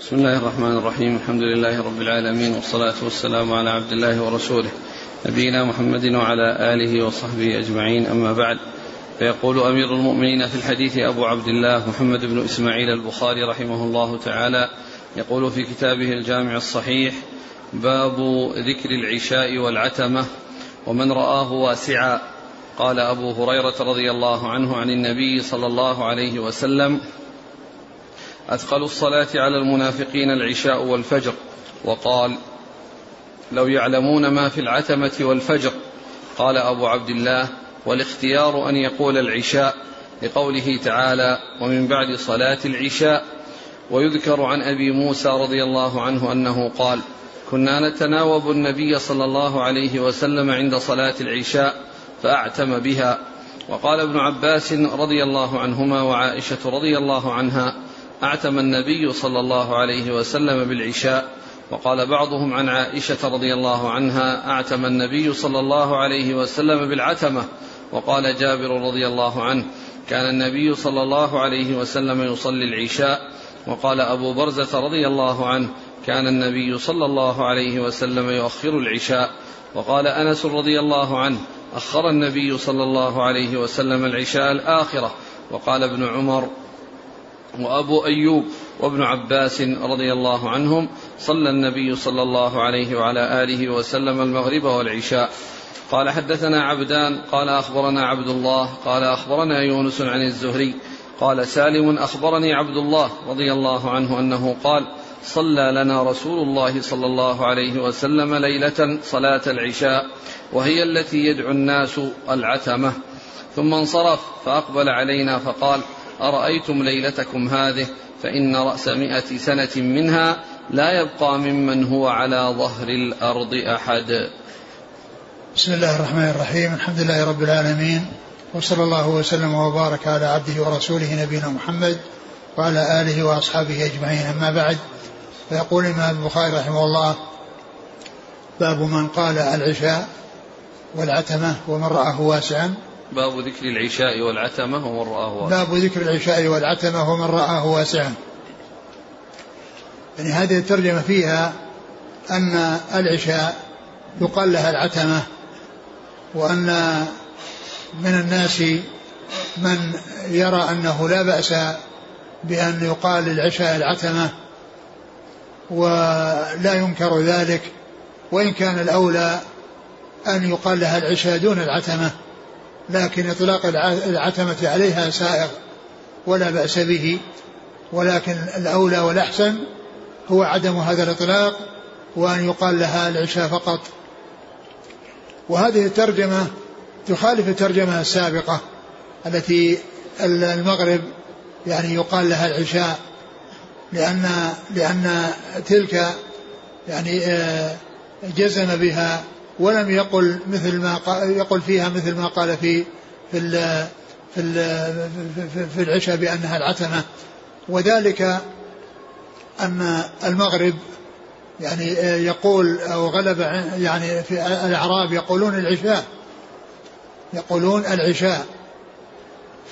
بسم الله الرحمن الرحيم. الحمد لله رب العالمين والصلاة والسلام على عبد الله ورسوله نبينا محمد وعلى آله وصحبه أجمعين. أما بعد فيقول أمير المؤمنين في الحديث أبو عبد الله محمد بن إسماعيل البخاري رحمه الله تعالى يقول في كتابه الجامع الصحيح باب ذكر العشاء والعتمة ومن رآه واسعا قال أبو هريرة رضي الله عنه عن النبي صلى الله عليه وسلم أثقل الصلاة على المنافقين العشاء والفجر وقال لو يعلمون ما في العتمة والفجر قال أبو عبد الله والاختيار أن يقول العشاء لقوله تعالى ومن بعد صلاة العشاء ويذكر عن أبي موسى رضي الله عنه أنه قال كنا نتناوب النبي صلى الله عليه وسلم عند صلاة العشاء فأعتم بها وقال ابن عباس رضي الله عنهما وعائشة رضي الله عنها أعتم النبي صلى الله عليه وسلم بالعشاء وقال بعضهم عن عائشة رضي الله عنها أعتم النبي صلى الله عليه وسلم بالعتمة. وقال جابر رضي الله عنه كان النبي صلى الله عليه وسلم يصلي العشاء. وقال أبو برزة رضي الله عنه كان النبي صلى الله عليه وسلم يؤخر العشاء. وقال أنس رضي الله عنه أخر النبي صلى الله عليه وسلم العشاء الآخرة. وقال ابن عمر وأبو أيوب وابن عباس رضي الله عنهم صلى النبي صلى الله عليه وعلى آله وسلم المغرب والعشاء. قال حدثنا عبدان قال أخبرنا عبد الله قال أخبرنا يونس عن الزهري قال سالم أخبرني عبد الله رضي الله عنه أنه قال صلى لنا رسول الله صلى الله عليه وسلم ليلة صلاة العشاء وهي التي يدعو الناس العتمة. ثم انصرف فأقبل علينا فقال أرأيتم ليلتكم هذه؟ فإن رأس مئة سنة منها لا يبقى ممن هو على ظهر الأرض أحد. بسم الله الرحمن الرحيم. الحمد لله رب العالمين وصلى الله وسلم وبارك على عبده ورسوله نبينا محمد وعلى آله وأصحابه أجمعين. أما بعد فيقول الإمام البخاري رحمه الله باب من قال العشاء والعتمة ومن رآه واسعا. باب ذكر العشاء والعتمة ومن رآه واسعا. باب ذكر العشاء والعتمة ومن رآه واسعا. يعني هذه الترجمة فيها أن العشاء يقال لها العتمة وأن من الناس من يرى أنه لا بأس بأن يقال للعشاء العتمة ولا ينكر ذلك وإن كان الأولى أن يقال لها العشاء دون العتمة. لكن إطلاق العتمة عليها سائغ ولا بأس به. ولكن الأولى والأحسن هو عدم هذا الإطلاق وأن يقال لها العشاء فقط. وهذه الترجمة تخالف الترجمة السابقة التي المغرب يعني يقال لها العشاء لأن لأن تلك يعني آه، جزم بها ولم يقل مثل ما يقل فيها مثل ما قال في في في ال في العشاء بأنها العتمة. وذلك أن المغرب يعني يقول أو غلب يعني في الأعراب يقولون العشاء يقولون العشاء.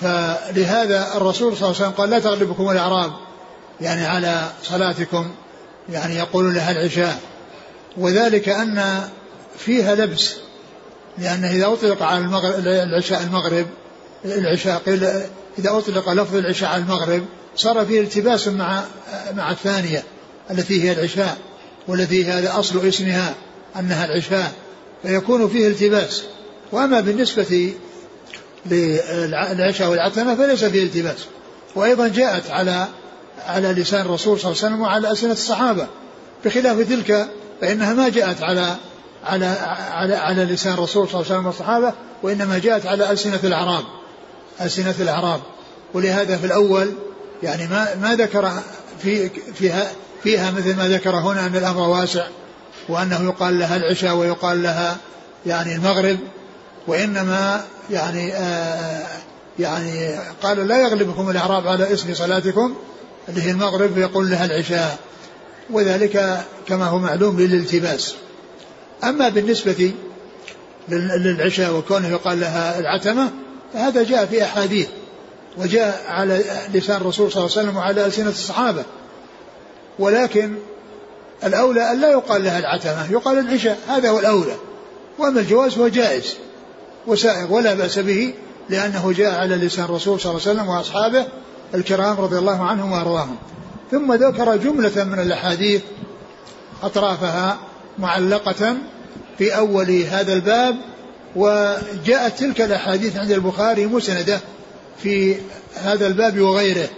فلهذا الرسول صلى الله عليه وسلم قال لا تغلبكم الأعراب يعني على صلاتكم يعني يقولون لها العشاء. وذلك أن فيها لبس لأنه إذا أطلق على المغرب العشاء المغرب العشاء قيل إذا أطلق لفظ العشاء على المغرب صار فيه التباس مع مع الثانية التي هي العشاء والتي هذا أصل اسمها أنها العشاء فيكون فيه التباس. وأما بالنسبة للعشاء والعتمة فليس فيه التباس. وأيضا جاءت على على لسان الرسول صلى الله عليه وسلم وعلى ألسنة الصحابة. بخلاف تلك فإنها ما جاءت على على على على لسان الرسول صلى الله عليه وسلم والصحابة وإنما جاءت على ألسنة الأعراب. ألسنة الأعراب. ولهذا في الأول يعني ما ما ذكر في فيها فيها مثل ما ذكر هنا أن الأمر واسع وأنه يقال لها العشاء ويقال لها يعني المغرب وإنما يعني آه يعني قال لا يغلبكم الأعراب على اسم صلاتكم اللي هي المغرب يقول لها العشاء. وذلك كما هو معلوم للالتباس. أما بالنسبة للعشاء وكونه يقال لها العتمة فهذا جاء في أحاديث وجاء على لسان الرسول صلى الله عليه وسلم وعلى ألسنة الصحابة. ولكن الأولى أن لا يقال لها العتمة يقال العشاء هذا هو الأولى. وأما الجواز هو جائز وسائغ ولا بأس به لأنه جاء على لسان الرسول صلى الله عليه وسلم وأصحابه الكرام رضي الله عنهم وأرضاهم. ثم ذكر جملة من الأحاديث أطرافها معلقة في أول هذا الباب وجاءت تلك الأحاديث عند البخاري مسندة في هذا الباب وغيره.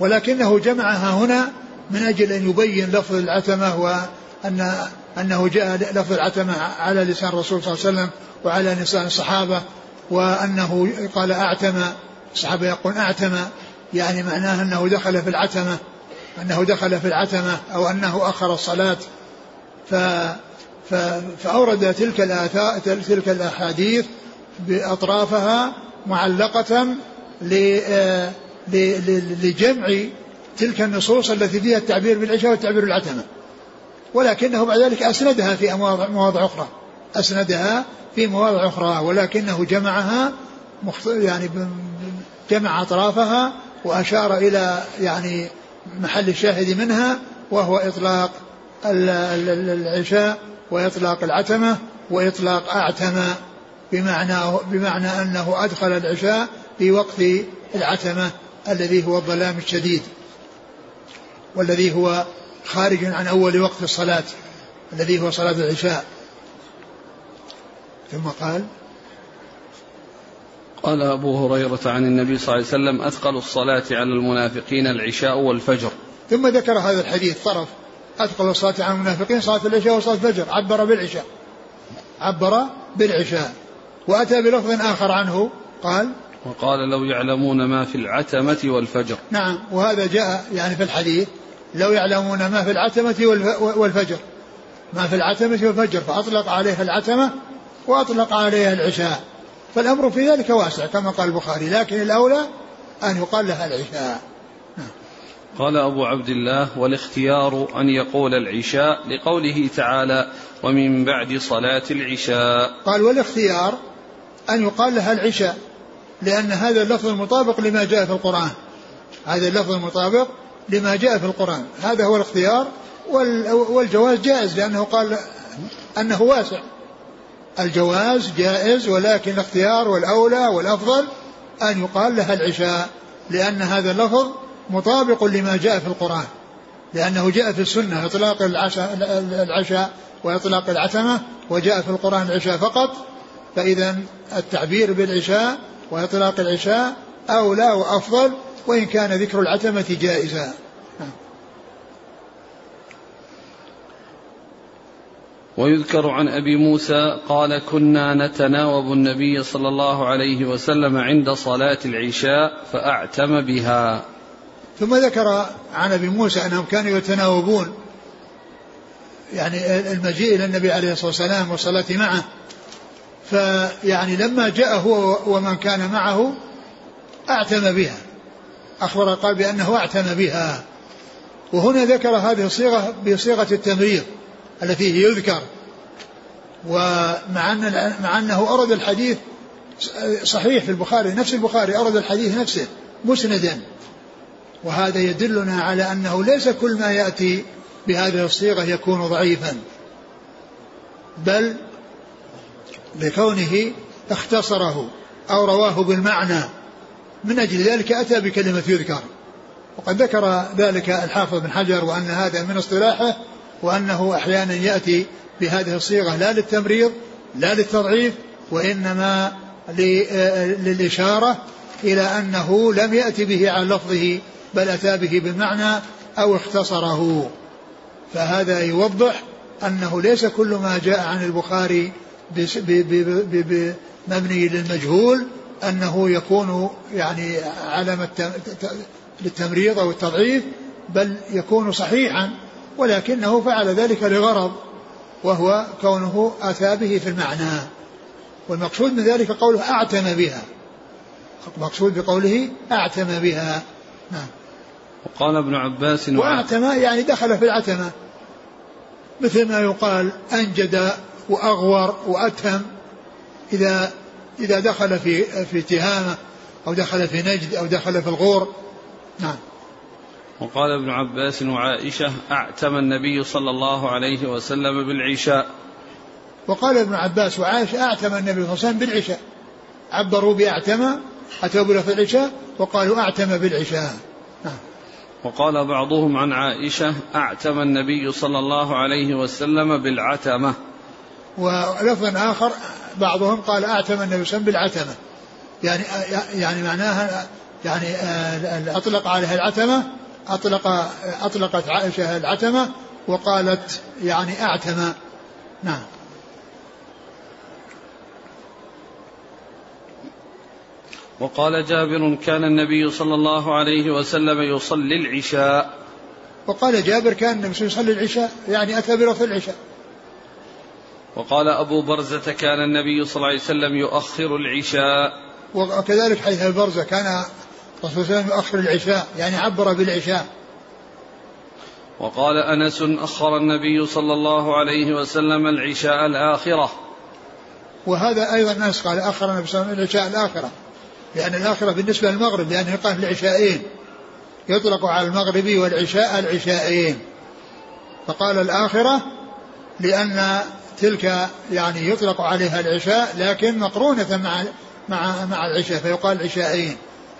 ولكنه جمعها هنا من أجل أن يبين لفظ العتمة وأن أنه جاء لفظ العتمة على لسان الرسول صلى الله عليه وسلم وعلى لسان الصحابة وأنه قال أعتم الصحابة يقول أعتم يعني معناه أنه دخل في العتمة أنه دخل في العتمة أو أنه أخر الصلاة. ف فأورد تلك الآثار تلك الأحاديث بأطرافها معلقة لجمع تلك النصوص التي فيها التعبير بالعشاء والتعبير بالعتمة. ولكنه بعد ذلك أسندها في مواضع أخرى. أسندها في مواضع أخرى ولكنه جمعها يعني جمع أطرافها وأشار إلى يعني محل الشاهد منها وهو إطلاق العشاء وإطلاق العتمة وإطلاق أعتم بمعنى بمعنى أنه أدخل العشاء في وقت العتمة الذي هو الظلام الشديد والذي هو خارج عن أول وقت الصلاة الذي هو صلاة العشاء. ثم قال قال أبو هريرة عن النبي صلى الله عليه وسلم أثقل الصلاة على المنافقين العشاء والفجر. ثم ذكر هذا الحديث طرف. أثقل الصلاة على المنافقين صلاة العشاء وصلاة الفجر. عبر بالعشاء. عبر بالعشاء. وأتى بلفظ آخر عنه. قال وقال لو يعلمون ما في العتمة والفجر. نعم وهذا جاء يعني في الحديث. لو يعلمون ما في العتمة والفجر. ما في العتمة والفجر فأطلق عليها العتمة وأطلق عليها العشاء. فالأمر في ذلك واسع كما قال البخاري. لكن الأولى أن يقال لها العشاء. قال أبو عبد الله والاختيار أن يقول العشاء لقوله تعالى ومن بعد صلاة العشاء قال والاختيار أن يقال لها العشاء لأن هذا اللفظ المطابق لما جاء في القرآن. هذا اللفظ المطابق لما جاء في القرآن. هذا هو الاختيار والجواز جائز لأنه قال أنه واسع. الجواز جائز ولكن الاختيار والأولى والأفضل أن يقال لها العشاء لأن هذا اللفظ مطابق لما جاء في القرآن لأنه جاء في السنة إطلاق العشاء, العشاء وإطلاق العتمة وجاء في القرآن العشاء فقط فإذا التعبير بالعشاء وإطلاق العشاء أولى وأفضل وإن كان ذكر العتمة جائزا. ويذكر عن أبي موسى قال كنا نتناوب النبي صلى الله عليه وسلم عند صلاة العشاء فأعتم بها. ثم ذكر عن أبي موسى أنهم كانوا يتناوبون يعني المجيء إلى النبي عليه الصلاة والسلام والصلاه معه. فيعني لما جاء هو ومن كان معه أعتم بها أخبر قال بأنه أعتم بها. وهنا ذكر هذه الصيغة بصيغة التمريض التي هي يذكر. ومع أن مع أنه أرد الحديث صحيح في البخاري نفس البخاري أرد الحديث نفسه مسندا. وهذا يدلنا على أنه ليس كل ما يأتي بهذه الصيغة يكون ضعيفا بل لكونه اختصره أو رواه بالمعنى. من أجل ذلك أتى بكلمة يذكر. وقد ذكر ذلك الحافظ بن حجر وأن هذا من اصطلاحه وأنه أحيانا يأتي بهذه الصيغة لا للتمريض لا للتضعيف وإنما للإشارة إلى أنه لم يأتي به عن لفظه بل أتى به بالمعنى أو اختصره. فهذا يوضح أنه ليس كل ما جاء عن البخاري مبني للمجهول أنه يكون يعني علامة للتمريض أو التضعيف بل يكون صحيحا ولكنه فعل ذلك لغرض وهو كونه أتى به في المعنى. والمقصود من ذلك قوله أعتم بها. المقصود بقوله أعتم بها. نعم. وقال ابن عباس وأعتم يعني دخل في العتمة. مثل ما يقال أنجد وأغور وأتهم. إذا إذا دخل في في تهامة أو دخل في نجد أو دخل في الغور. نعم. وقال ابن عباس وعائشة أعتم النبي صلى الله عليه وسلم بالعشاء. وقال ابن عباس وعائشة أعتم النبي صلى الله عليه وسلم بالعشاء. عبروا بأعتم أتوا في العشاء وقالوا أعتم بالعشاء. وقال بعضهم عن عائشة أعتم النبي صلى الله عليه وسلم بالعتمة. ولفظ آخر بعضهم قال أعتم النبي صلى الله عليه وسلم بالعتمة. يعني يعني معناها يعني آه، أطلق عليها العتمة أطلق أطلقت عائشة العتمة وقالت يعني أعتم. نعم. وقال جابر كان النبي صلى الله عليه وسلم يصلي العشاء. وقال جابر كان النبي يصلي العشاء يعني أتى في العشاء. وقال أبو برزة كان النبي صلى الله عليه وسلم يؤخر العشاء. وكذلك حديث البرزة كان الرسول صلى الله عليه وسلم يؤخر العشاء يعني عبر بالعشاء. وقال أنس أخر النبي صلى الله عليه وسلم العشاء الآخرة. وهذا أيضا أنس قال أخر النبي صلى الله عليه وسلم العشاء الآخرة. لأن الآخرة بالنسبة للمغرب لأنه يقال في العشاءين يطلق على المغرب والعشاء العشاءين فقال الآخرة لأن تلك يعني يطلق عليها العشاء لكن مقرونة مع مع مع العشاء فيقال العشاءين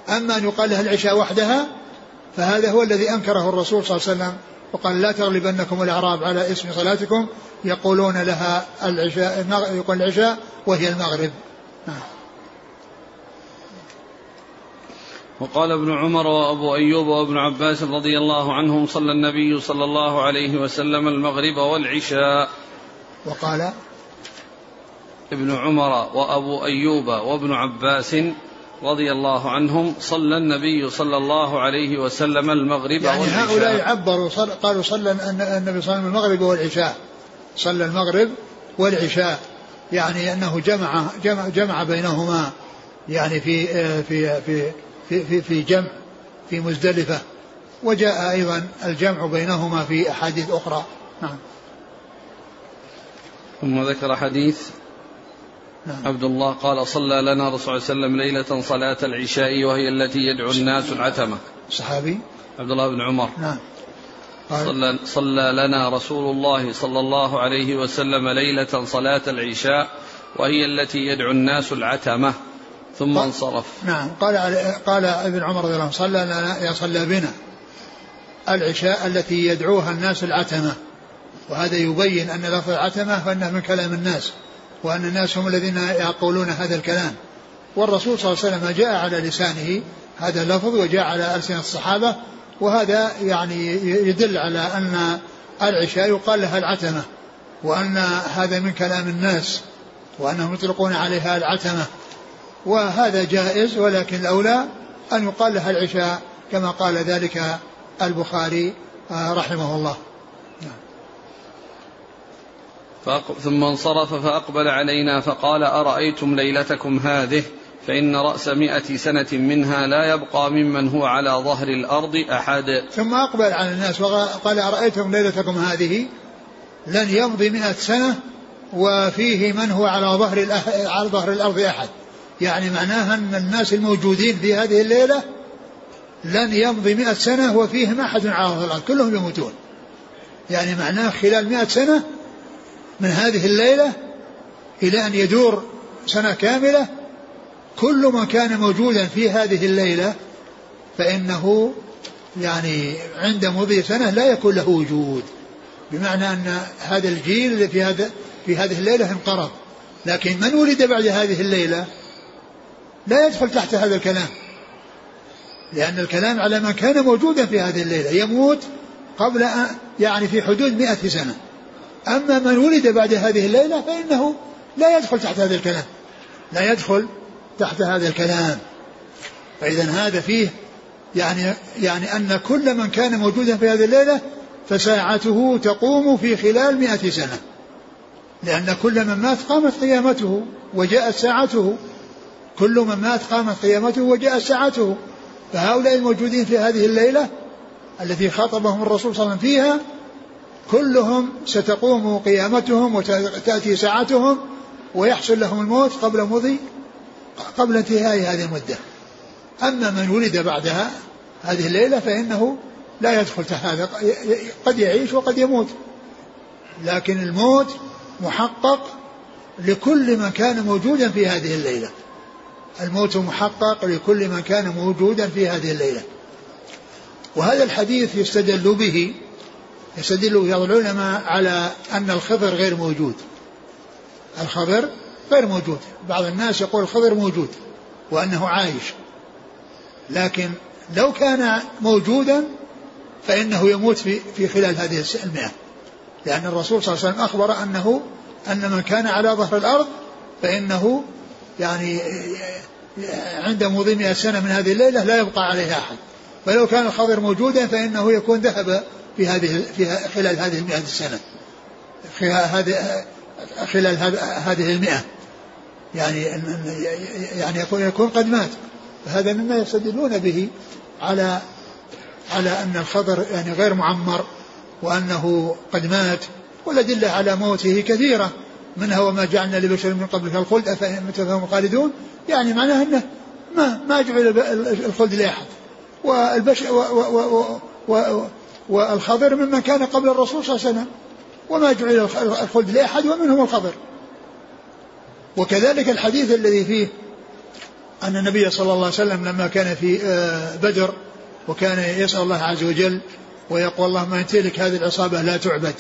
أما أن يقال لها العشاء وحدها فهذا هو الذي أنكره الرسول صلى الله عليه وسلم. وقال لا تغلبنكم الأعراب على اسم صلاتكم يقولون لها العشاء يقول العشاء وهي المغرب. وقال ابن عمر وابو ايوب وابن عباس رضي الله عنهم صلى النبي صلى الله عليه وسلم المغرب والعشاء. وقال ابن عمر وابو ايوب وابن عباس رضي الله عنهم صلى النبي صلى الله عليه وسلم المغرب يعني والعشاء. هؤلاء عبروا صل قالوا صلى النبي صلى الله عليه وسلم المغرب والعشاء. صلى المغرب والعشاء. يعني أنه جمع جمع, جمع بينهما. يعني في في في في في, في جمع في مزدلفة. وجاء أيضا الجمع بينهما في أحاديث أخرى. نعم. ثم ذكر حديث نعم. عبد الله قال صلى لنا رسول الله صلى الله عليه وسلم ليلة صلاة العشاء وهي التي يدعو الناس العتمة. صحابي؟ عبد الله بن عمر. نعم. صلى, صلى لنا رسول الله صلى الله عليه وسلم ليلة صلاة العشاء وهي التي يدعو الناس العتمة. ثم انصرف. نعم قال قال ابن عمر رضي الله عنه صلى لنا صلى بنا. العشاء التي يدعوها الناس العتمة. وهذا يبين أن لفظ العتمة فإنه من كلام الناس وأن الناس هم الذين يقولون هذا الكلام. والرسول صلى الله عليه وسلم جاء على لسانه هذا اللفظ وجاء على ألسنة الصحابة وهذا يعني يدل على أن العشاء يقال لها العتمة وأن هذا من كلام الناس وأنهم يطلقون عليها العتمة. وهذا جائز ولكن الأولى أن يقال لها العشاء كما قال ذلك البخاري آه، رحمه الله. ثم انصرف فأقبل علينا فقال أرأيتم ليلتكم هذه؟ فإن رأس مئة سنة منها لا يبقى ممن هو على ظهر الأرض أحد. ثم أقبل على الناس وقال أرأيتم ليلتكم هذه؟ لن يمضي مئة سنة وفيه من هو على ظهر على ظهر الأرض أحد. يعني معناها أن الناس الموجودين في هذه الليلة لن يمضي مئة سنة وفيهم أحد على ظهر الأرض كلهم يموتون. يعني معناه خلال مئة سنة من هذه الليلة إلى أن يدور سنة كاملة كل من كان موجودا في هذه الليلة فإنه يعني عند مضي سنة لا يكون له وجود. بمعنى أن هذا الجيل في هذا في هذه الليلة انقرض. لكن من ولد بعد هذه الليلة؟ لا يدخل تحت هذا الكلام. لأن الكلام على من كان موجودا في هذه الليلة يموت قبل أن يعني في حدود مئة سنة. أما من ولد بعد هذه الليلة فإنه لا يدخل تحت هذا الكلام. لا يدخل تحت هذا الكلام. فإذا هذا فيه يعني يعني أن كل من كان موجودا في هذه الليلة فساعته تقوم في خلال مئة سنة. لأن كل من مات قامت قيامته وجاءت ساعته. كل من مات قامت قيامته وجاءت ساعته. فهؤلاء الموجودين في هذه الليلة التي خاطبهم الرسول صلى الله عليه وسلم فيها كلهم ستقوم قيامتهم وتأتي ساعتهم ويحصل لهم الموت قبل مضي قبل انتهاء هذه المدة. أما من ولد بعدها هذه الليلة فإنه لا يدخل هذا قد يعيش وقد يموت. لكن الموت محقق لكل من كان موجودا في هذه الليلة. الموت محقق لكل من كان موجودا في هذه الليلة. وهذا الحديث يستدل به يستدل بعض العلماء على أن الخضر غير موجود. الخضر غير موجود. بعض الناس يقول الخضر موجود وأنه عايش. لكن لو كان موجودا فإنه يموت في في خلال هذه المئة. لأن الرسول صلى الله عليه وسلم أخبر أنه أن من كان على ظهر الأرض فإنه يعني عند مضي 100 سنة من هذه الليلة لا يبقى عليها أحد. ولو كان الخضر موجودا فإنه يكون ذهب في هذه في خلال هذه المئة السنة خلال هذه المئة. يعني يعني يكون يكون قد مات. فهذا مما يستدلون به على على أن الخضر يعني غير معمر وأنه قد مات والأدلة على موته كثيرة. منها وما جعلنا لبشر من قبلك الخلد؟ أفمت فهم خالدون. يعني معناه أنه ما ما جعل الخلد لأحد. والبشر و و و و والخضر ممن كان قبل الرسول صلى الله عليه وسلم. وما جعل الخلد لأحد ومنهم الخضر. وكذلك الحديث الذي فيه أن النبي صلى الله عليه وسلم لما كان في آه، بدر وكان يسأل الله عز وجل ويقول اللهم إن تهلك هذه العصابة لا تعبد.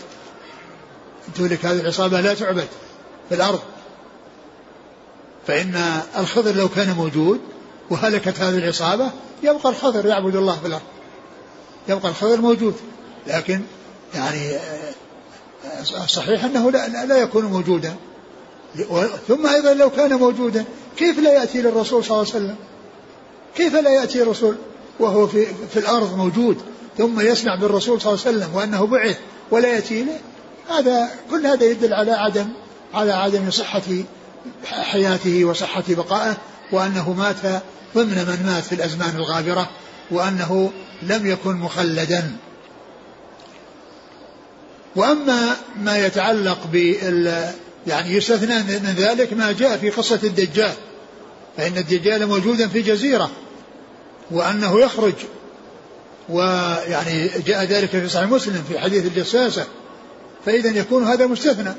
إن تهلك هذه العصابة لا تعبد. في الأرض. فإن الخضر لو كان موجود وهلكت هذه العصابة يبقى الخضر يعبد الله في الأرض. يبقى الخضر موجود. لكن يعني آه، صحيح أنه لا, لا يكون موجودا. ثم أيضا لو كان موجودا كيف لا يأتي للرسول صلى الله عليه وسلم؟ كيف لا يأتي الرسول وهو في, في الأرض موجود ثم يسمع بالرسول صلى الله عليه وسلم وأنه بعث ولا يأتي له هذا كل هذا يدل على عدم على عدم صحة حياته وصحة بقائه وأنه مات ضمن من مات في الأزمان الغابرة وأنه لم يكن مخلدا. وأما ما يتعلق بال يعني يستثنى من ذلك ما جاء في قصة الدجال فإن الدجال موجودا في جزيرة وأنه يخرج ويعني جاء ذلك في صحيح مسلم في حديث الجساسة فإذا يكون هذا مستثنى.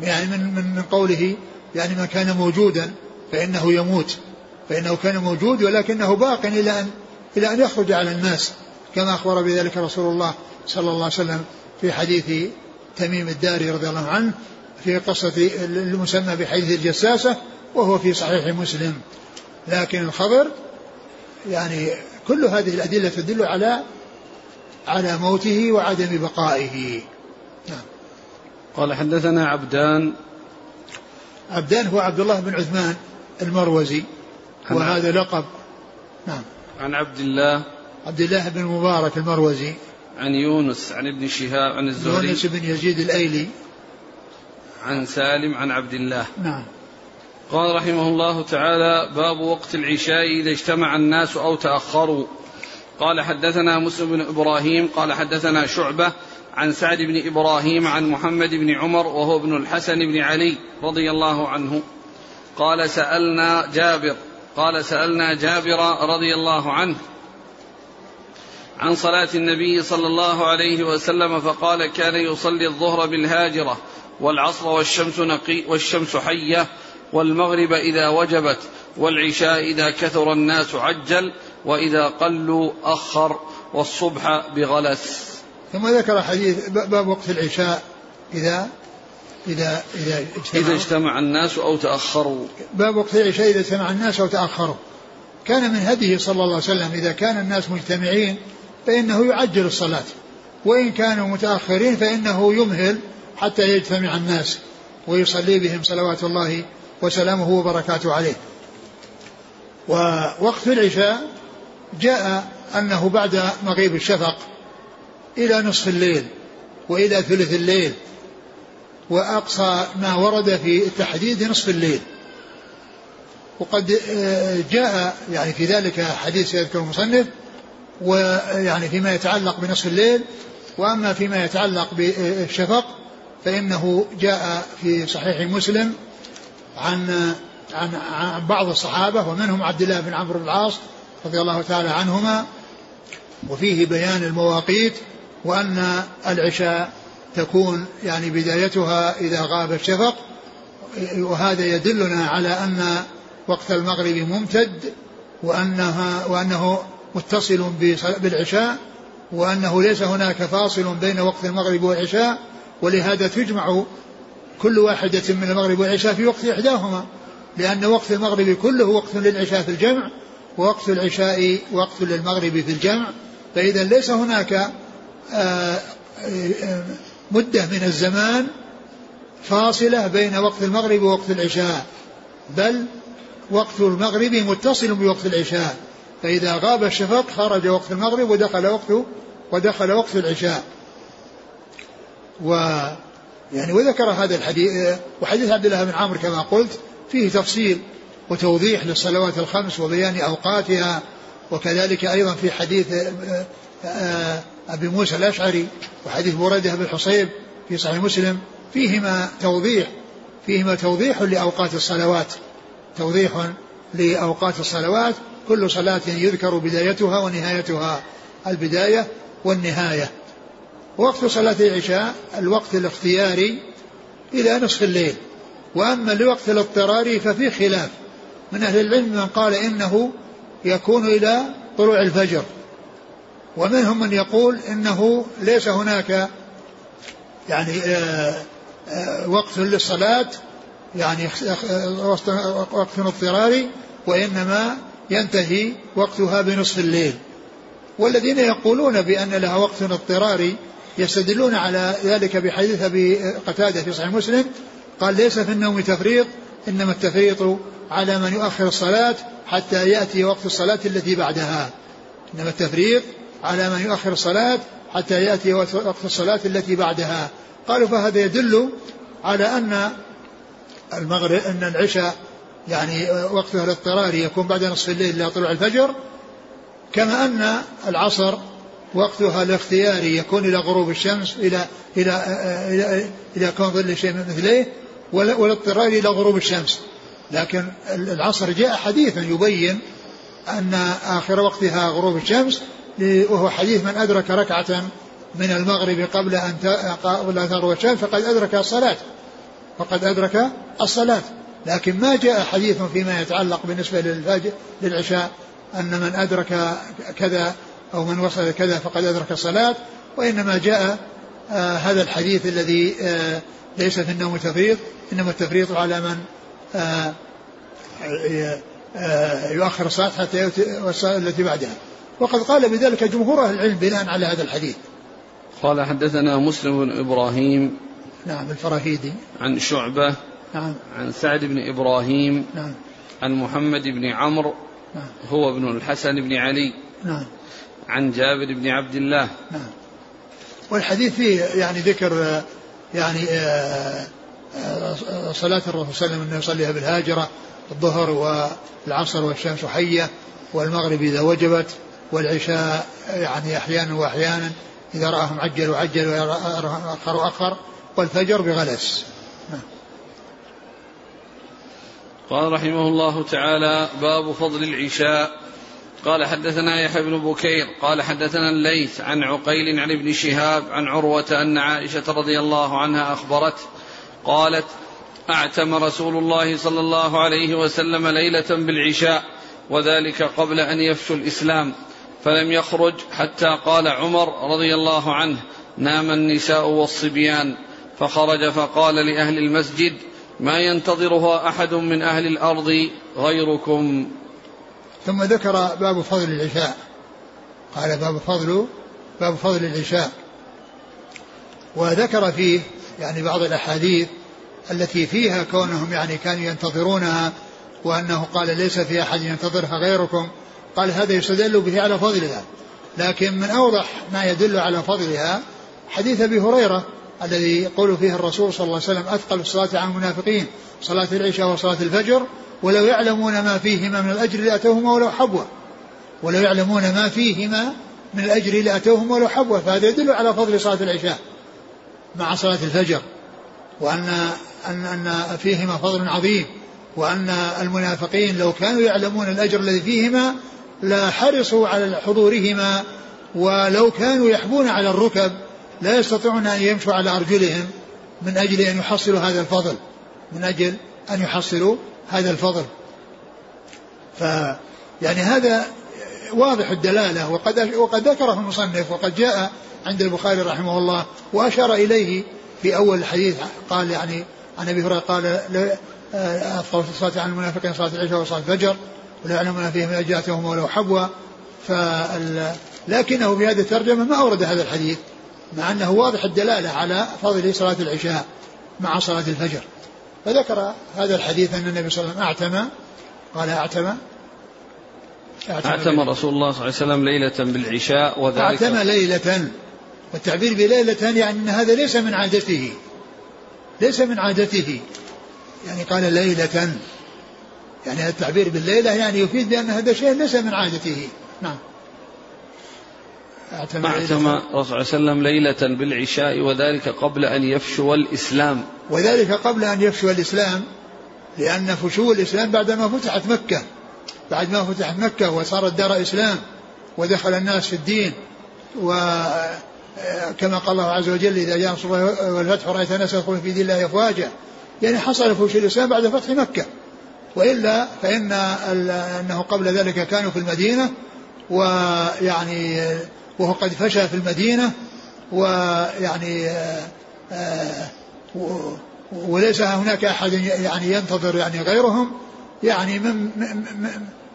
يعني من من من قوله يعني ما كان موجودا فإنه يموت. فإنه كان موجود ولكنه باق إلى أن إلى أن يخرج على الناس. كما أخبر بذلك رسول الله صلى الله عليه وسلم في حديث تميم الداري رضي الله عنه في قصة المسمى بحديث الجساسة وهو في صحيح مسلم. لكن الخبر يعني كل هذه الأدلة تدل على على موته وعدم بقائه. نعم. قال حدثنا عبدان. عبدان هو عبد الله بن عثمان المروزي وهذا لقب. نعم. عن عبد الله. عبد الله بن مبارك المروزي. عن يونس عن ابن شهاب عن الزهري. يونس بن يزيد الأيلي. عن سالم عن عبد الله. نعم. قال رحمه الله تعالى باب وقت العشاء إذا اجتمع الناس أو تأخروا. قال حدثنا مسلم بن إبراهيم قال حدثنا شعبة عن سعد بن إبراهيم عن محمد بن عمر وهو ابن الحسن بن علي رضي الله عنه. قال سألنا جابر قال سألنا جابر رضي الله عنه عن صلاة النبي صلى الله عليه وسلم فقال كان يصلي الظهر بالهاجرة والعصر والشمس نقي والشمس حية والمغرب إذا وجبت والعشاء إذا كثر الناس عجل وإذا قلوا أخر والصبح بغلس. ثم ذكر حديث باب وقت العشاء إذا إذا إذا اجتمع, إذا اجتمع الناس أو تأخروا. باب وقت العشاء إذا اجتمع الناس أو تأخروا. كان من هديه صلى الله عليه وسلم إذا كان الناس مجتمعين فإنه يعجل الصلاة. وإن كانوا متأخرين فإنه يمهل حتى يجتمع الناس ويصلي بهم صلوات الله وسلامه وبركاته عليه. ووقت العشاء جاء أنه بعد مغيب الشفق إلى نصف الليل وإلى ثلث الليل وأقصى ما ورد في التحديد نصف الليل. وقد آه، جاء يعني في ذلك حديث يذكر المصنف ويعني فيما يتعلق بنصف الليل وأما فيما يتعلق بالشفق فإنه جاء في صحيح مسلم عن عن عن بعض الصحابة ومنهم عبد الله بن عمرو بن العاص رضي الله تعالى عنهما وفيه بيان المواقيت وأن العشاء تكون يعني بدايتها إذا غاب الشفق وهذا يدلنا على أن وقت المغرب ممتد وأنها وأنه متصل بالعشاء وأنه ليس هناك فاصل بين وقت المغرب والعشاء ولهذا تجمع كل واحدة من المغرب والعشاء في وقت إحداهما لأن وقت المغرب كله وقت للعشاء في الجمع ووقت العشاء وقت للمغرب في الجمع فإذا ليس هناك مدة من الزمان فاصلة بين وقت المغرب ووقت العشاء بل وقت المغرب متصل بوقت العشاء. فإذا غاب الشفق خرج وقت المغرب ودخل وقت ودخل وقت العشاء. و يعني وذكر هذا الحديث وحديث عبد الله بن عامر كما قلت فيه تفصيل وتوضيح للصلوات الخمس وبيان أوقاتها وكذلك أيضا في حديث آه، أبي موسى الأشعري وحديث بريدة بن الحصيب في صحيح مسلم فيهما توضيح فيهما توضيح لأوقات الصلوات. توضيح لأوقات الصلوات كل صلاة يذكر بدايتها ونهايتها البداية والنهاية. وقت صلاة العشاء الوقت الاختياري إلى نصف الليل. وأما لوقت الاضطرار ففي خلاف. من أهل العلم من قال إنه يكون إلى طلوع الفجر. ومنهم من يقول إنه ليس هناك يعني آه، آه، وقت للصلاة يعني وقت اضطراري وإنما ينتهي وقتها بنصف الليل. والذين يقولون بأن لها وقت اضطراري يستدلون على ذلك بحديث أبي قتادة في صحيح مسلم قال ليس في النوم تفريط إنما التفريط على من يؤخر الصلاة حتى يأتي وقت الصلاة التي بعدها. إنما التفريط على من يؤخر الصلاة حتى يأتي وقت الصلاة التي بعدها. قالوا فهذا يدل على أن المغرب أن العشاء يعني وقتها الاضطراري يكون بعد نصف الليل إلى طلوع الفجر كما أن العصر وقتها الاختياري يكون إلى غروب الشمس إلى إلى إلى, إلى كون ظل شيء مثليه والاضطراري إلى غروب الشمس. لكن العصر جاء حديثا يبين أن آخر وقتها غروب الشمس وهو حديث من أدرك ركعة من المغرب قبل أن قبل أن تغرب الشمس فقد أدرك الصلاة. فقد أدرك الصلاة. لكن ما جاء حديث فيما يتعلق بالنسبة للفجر للعشاء أن من أدرك كذا أو من وصل كذا فقد أدرك الصلاة وإنما جاء آه هذا الحديث الذي آه ليس في النوم تفريط إنما التفريط على من آه آه يؤخر الصلاة حتى التي بعدها. وقد قال بذلك جمهور أهل العلم بناء على هذا الحديث. قال حدثنا مسلم بن إبراهيم نعم الفراهيدي. عن شعبة نعم. عن سعد بن إبراهيم نعم. عن محمد بن عمرو نعم. هو ابن الحسن بن علي نعم. عن جابر بن عبد الله. نعم. والحديث فيه يعني ذكر يعني آه، آه، صلاة الرسول صلى الله عليه وسلم أنه يصليها بالهاجرة الظهر والعصر والشمس حية والمغرب إذا وجبت. والعشاء يعني أحيانا وأحيانا إذا رآهم عجل عجل وإذا أخر أخر والفجر بغلس. قال رحمه الله تعالى باب فضل العشاء. قال حدثنا يحيى بن بكير. قال حدثنا الليث عن عقيل عن ابن شهاب عن عروة أن عائشة رضي الله عنها أخبرته قالت أعتم رسول الله صلى الله عليه وسلم ليلة بالعشاء وذلك قبل أن يفشو الإسلام. فلم يخرج حتى قال عمر رضي الله عنه نام النساء والصبيان. فخرج فقال لأهل المسجد ما ينتظرها أحد من أهل الأرض غيركم. ثم ذكر باب فضل العشاء. قال باب فضل باب فضل العشاء. وذكر فيه يعني بعض الأحاديث التي فيها كونهم يعني كانوا ينتظرونها وأنه قال ليس في أحد ينتظرها غيركم. قال هذا يستدل به على فضلها. لكن من أوضح ما يدل على فضلها حديث أبي هريرة الذي يقول فيه الرسول صلى الله عليه وسلم أثقل الصلاة على المنافقين صلاة العشاء وصلاة الفجر ولو يعلمون ما فيهما من الأجر لأتوهما ولو حبوا ولو يعلمون ما فيهما من الأجر لأتوهما ولو حبوا فهذا يدل على فضل صلاة العشاء مع صلاة الفجر. وأن أن أن فيهما فضل عظيم. وأن المنافقين لو كانوا يعلمون الأجر الذي فيهما لحرصوا على حضورهما ولو كانوا يحبون على الركب لا يستطيعون أن يمشوا على أرجلهم من أجل أن يحصلوا هذا الفضل من أجل أن يحصلوا هذا الفضل. ف يعني هذا واضح الدلالة وقد وقد ذكره المصنف وقد جاء عند البخاري رحمه الله وأشار إليه في أول الحديث قال يعني عن أبي هريرة قال أفضل الصلاة على المنافقين صلاة العشاء وصلاة الفجر. ولا يعلمون فيهم من أجاتهم ولو حبوا لكنه في هذه الترجمة ما أورد هذا الحديث مع أنه واضح الدلالة على فضل صلاة العشاء مع صلاة الفجر. فذكر هذا الحديث أن النبي صلى الله عليه وسلم أعتم قال أعتم أعتم رسول الله صلى الله عليه وسلم ليلة بالعشاء وذلك. أعتم ليلة. والتعبير بليلة يعني أن هذا ليس من عادته ليس من عادته. يعني قال ليلة. يعني التعبير بالليلة يعني يفيد بأن هذا شيء ليس من عادته. نعم. اعتم الرسول صلى الله عليه وسلم ليلة بالعشاء وذلك قبل أن يفشو الإسلام. وذلك قبل أن يفشو الإسلام لأن فشو الإسلام بعدما فتحت مكة. بعد ما فتحت مكة وصارت دار إسلام ودخل الناس في الدين. وكما قال الله عز وجل إذا جاء نصر الله والفتح رأيت الناس يدخلون في دين الله أفواجا. يعني حصل فشو الإسلام بعد فتح مكة. وإلا فإن أنه قبل ذلك كانوا في المدينة ويعني وهو قد فشى في المدينة ويعني آه، وليس هناك أحد يعني ينتظر يعني غيرهم يعني من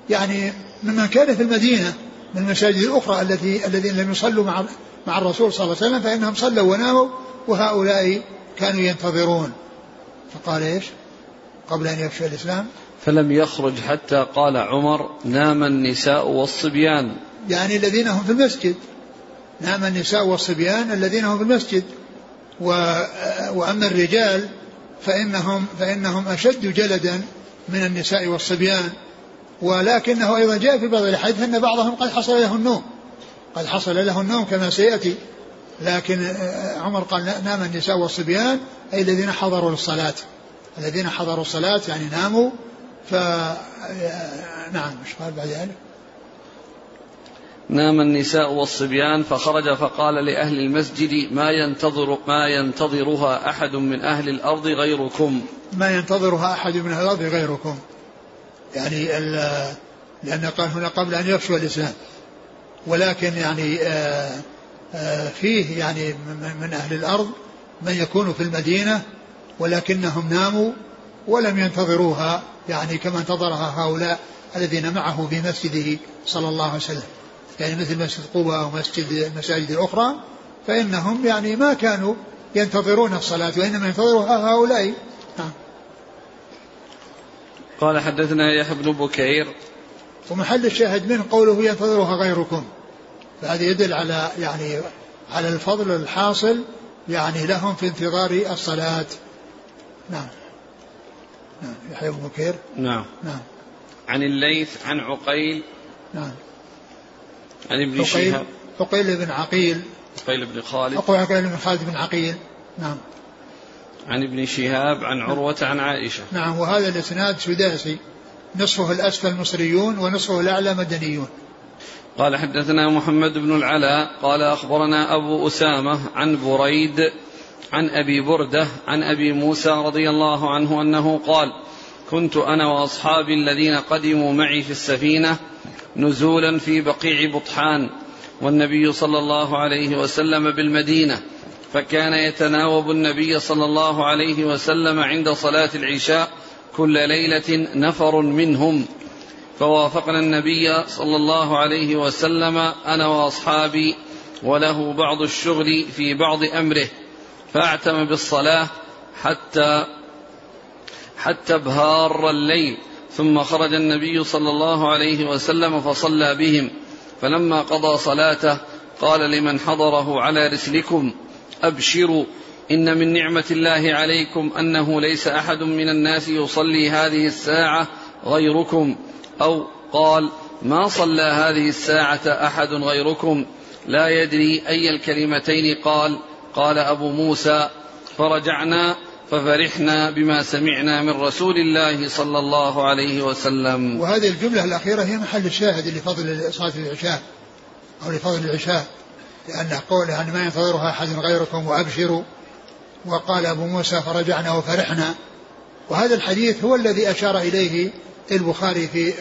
يعني ممن كان في المدينة من المساجد الأخرى التي الذين لم يصلوا مع مع الرسول صلى الله عليه وسلم فإنهم صلوا وناموا وهؤلاء كانوا ينتظرون فقال إيش؟ قبل أن يفشى الإسلام فلم يخرج حتى قال عمر نام النساء والصبيان. يعني الذين هم في المسجد. نام النساء والصبيان الذين هم في المسجد. و وأما الرجال فإنهم فإنهم أشد جلدا من النساء والصبيان. ولكنه أيضا جاء في بعض الحديث أن بعضهم قد حصل له النوم. قد حصل له النوم كما سيأتي. لكن عمر قال نام النساء والصبيان أي الذين حضروا للصلاة. الذين حضروا الصلاة يعني ناموا ف نعم مش قال بعد ذلك؟ نام النساء والصبيان فخرج فقال لأهل المسجد ما ينتظر ما ينتظرها أحد من أهل الأرض غيركم. ما ينتظرها أحد من أهل الأرض غيركم. يعني لأن قال هنا قبل أن يفشو الإسلام. ولكن يعني آه، آه، فيه يعني من أهل الأرض من يكون في المدينة ولكنهم ناموا ولم ينتظروها يعني كما انتظرها هؤلاء الذين معه في مسجده صلى الله عليه وسلم. يعني مثل مسجد قباء ومسجد المساجد الأخرى فإنهم يعني ما كانوا ينتظرون الصلاة وإنما ينتظرها هؤلاء. نعم. قال حدثنا يحيى بن بكير. ومحل الشاهد منه قوله ينتظرها غيركم. فهذا يدل على يعني على الفضل الحاصل يعني لهم في انتظار الصلاة. نعم. نعم. يحيى بن بكير؟ نعم. نعم. عن الليث عن عقيل. نعم. عن ابن شهاب. عقيل بن عقيل. عقيل بن خالد. عقيل بن خالد بن عقيل. نعم. عن ابن شهاب عن عروة عن عائشة. نعم. وهذا الإسناد سداسي. نصفه الأسفل مصريون ونصفه الأعلى مدنيون. قال حدثنا محمد بن العلاء قال أخبرنا أبو أسامة عن بريد عن أبي بردة عن أبي موسى رضي الله عنه أنه قال كنت أنا وأصحابي الذين قدموا معي في السفينة نزولا في بقيع بطحان والنبي صلى الله عليه وسلم بالمدينة فكان يتناوب النبي صلى الله عليه وسلم عند صلاة العشاء كل ليلة نفر منهم فوافقنا النبي صلى الله عليه وسلم أنا وأصحابي وله بعض الشغل في بعض أمره فاعتم بالصلاة حتى حتى ابهار الليل. ثم خرج النبي صلى الله عليه وسلم فصلى بهم. فلما قضى صلاته قال لمن حضره على رسلكم أبشروا إن من نعمة الله عليكم أنه ليس أحد من الناس يصلي هذه الساعة غيركم. أو قال ما صلى هذه الساعة أحد غيركم؟ لا يدري أي الكلمتين. قال قال أبو موسى فرجعنا ففرحنا بما سمعنا من رسول الله صلى الله عليه وسلم. وهذه الجملة الأخيرة هي محل الشاهد لفضل صلاة العشاء أو لفضل العشاء لأن قول يعني ما ينتظرها أحد غيركم وأبشروا وقال أبو موسى فرجعنا وفرحنا. وهذا الحديث هو الذي أشار إليه البخاري في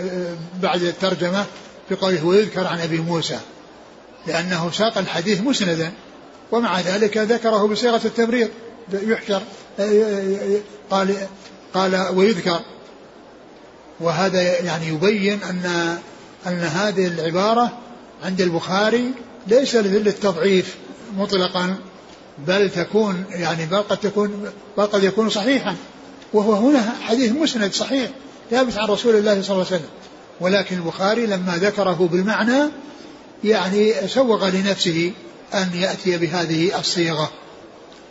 بعد الترجمة في قوله ويذكر عن أبي موسى. لأنه ساق الحديث مسندا. ومع ذلك ذكره بصيغة التمريض يحشر قال قال ويذكر. وهذا يعني يبين أن أن هذه العبارة عند البخاري ليس للتضعيف مطلقا بل تكون يعني بل قد تكون بل قد يكون صحيحا. وهو هنا حديث مسند صحيح ثابت عن رسول الله صلى الله عليه وسلم. ولكن البخاري لما ذكره بالمعنى يعني سوغ لنفسه. أن يأتي بهذه الصيغة.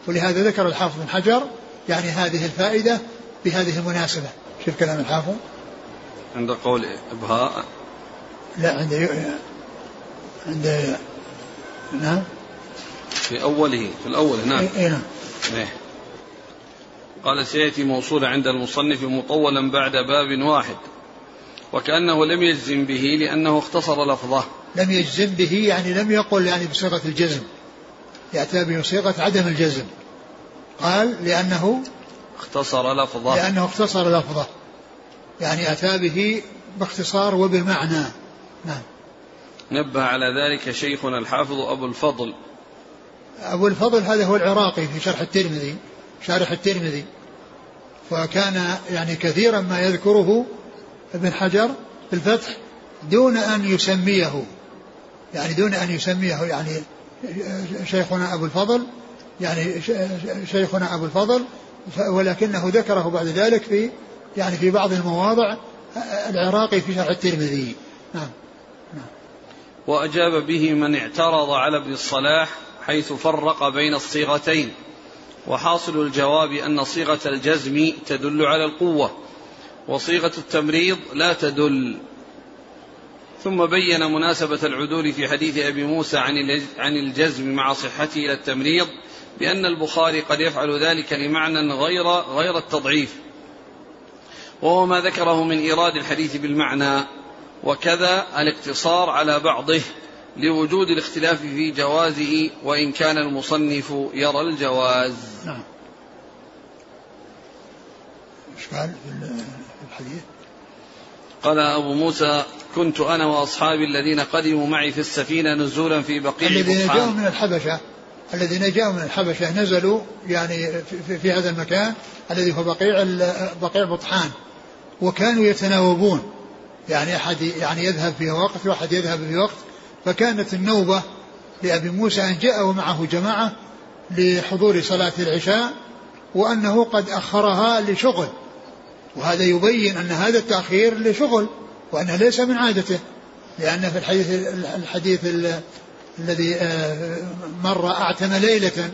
ولهذا ذكر الحافظ بن حجر يعني هذه الفائدة بهذه المناسبة. شوف كلام الحافظ. عند قول إبهاء. لا عند عند نعم. في أوله في الأول نعم اي نعم. إيه. قال سيأتي موصولة عند المصنف مطولا بعد باب واحد. وكأنه لم يجزم به لأنه اختصر لفظه. لم يجزم به يعني لم يقل يعني بصيغة الجزم. يأتى بصيغة عدم الجزم. قال لأنه اختصر لفظه. لأنه اختصر لفظه. يعني أتى به باختصار وبالمعنى نعم. نبه على ذلك شيخنا الحافظ أبو الفضل. أبو الفضل هذا هو العراقي في شرح الترمذي. شارح الترمذي. وكان يعني كثيرا ما يذكره ابن حجر في الفتح دون أن يسميه. يعني دون أن يسميه يعني شيخنا أبو الفضل يعني شيخنا أبو الفضل ولكنه ذكره بعد ذلك في يعني في بعض المواضع العراقي في شرح الترمذي. نعم. نعم. وأجاب به من اعترض على ابن الصلاح حيث فرق بين الصيغتين وحاصل الجواب أن صيغة الجزم تدل على القوة وصيغة التمريض لا تدل. ثم بين مناسبة العدول في حديث أبي موسى عن الجزم مع صحته إلى التمريض بأن البخاري قد يفعل ذلك لمعنى غير غير التضعيف. وهو ما ذكره من إيراد الحديث بالمعنى وكذا الاقتصار على بعضه لوجود الاختلاف في جوازه وإن كان المصنف يرى الجواز. نعم. إيش قال في الحديث؟ قال أبو موسى كنت أنا وأصحابي الذين قدموا معي في السفينة نزولا في بقيع الذين جاءوا من الحبشة. الذين جاءوا من الحبشة نزلوا يعني في, في هذا المكان الذي هو بقيع بقيع بطحان. وكانوا يتناوبون. يعني أحد يعني يذهب في وقت وأحد يذهب في وقت. فكانت النوبة لأبي موسى أن جاء ومعه جماعة لحضور صلاة العشاء وأنه قد أخرها لشغل. وهذا يبين أن هذا التأخير لشغل وأنه ليس من عادته لأن في الحديث الحديث الذي آه، مر أعتم ليلة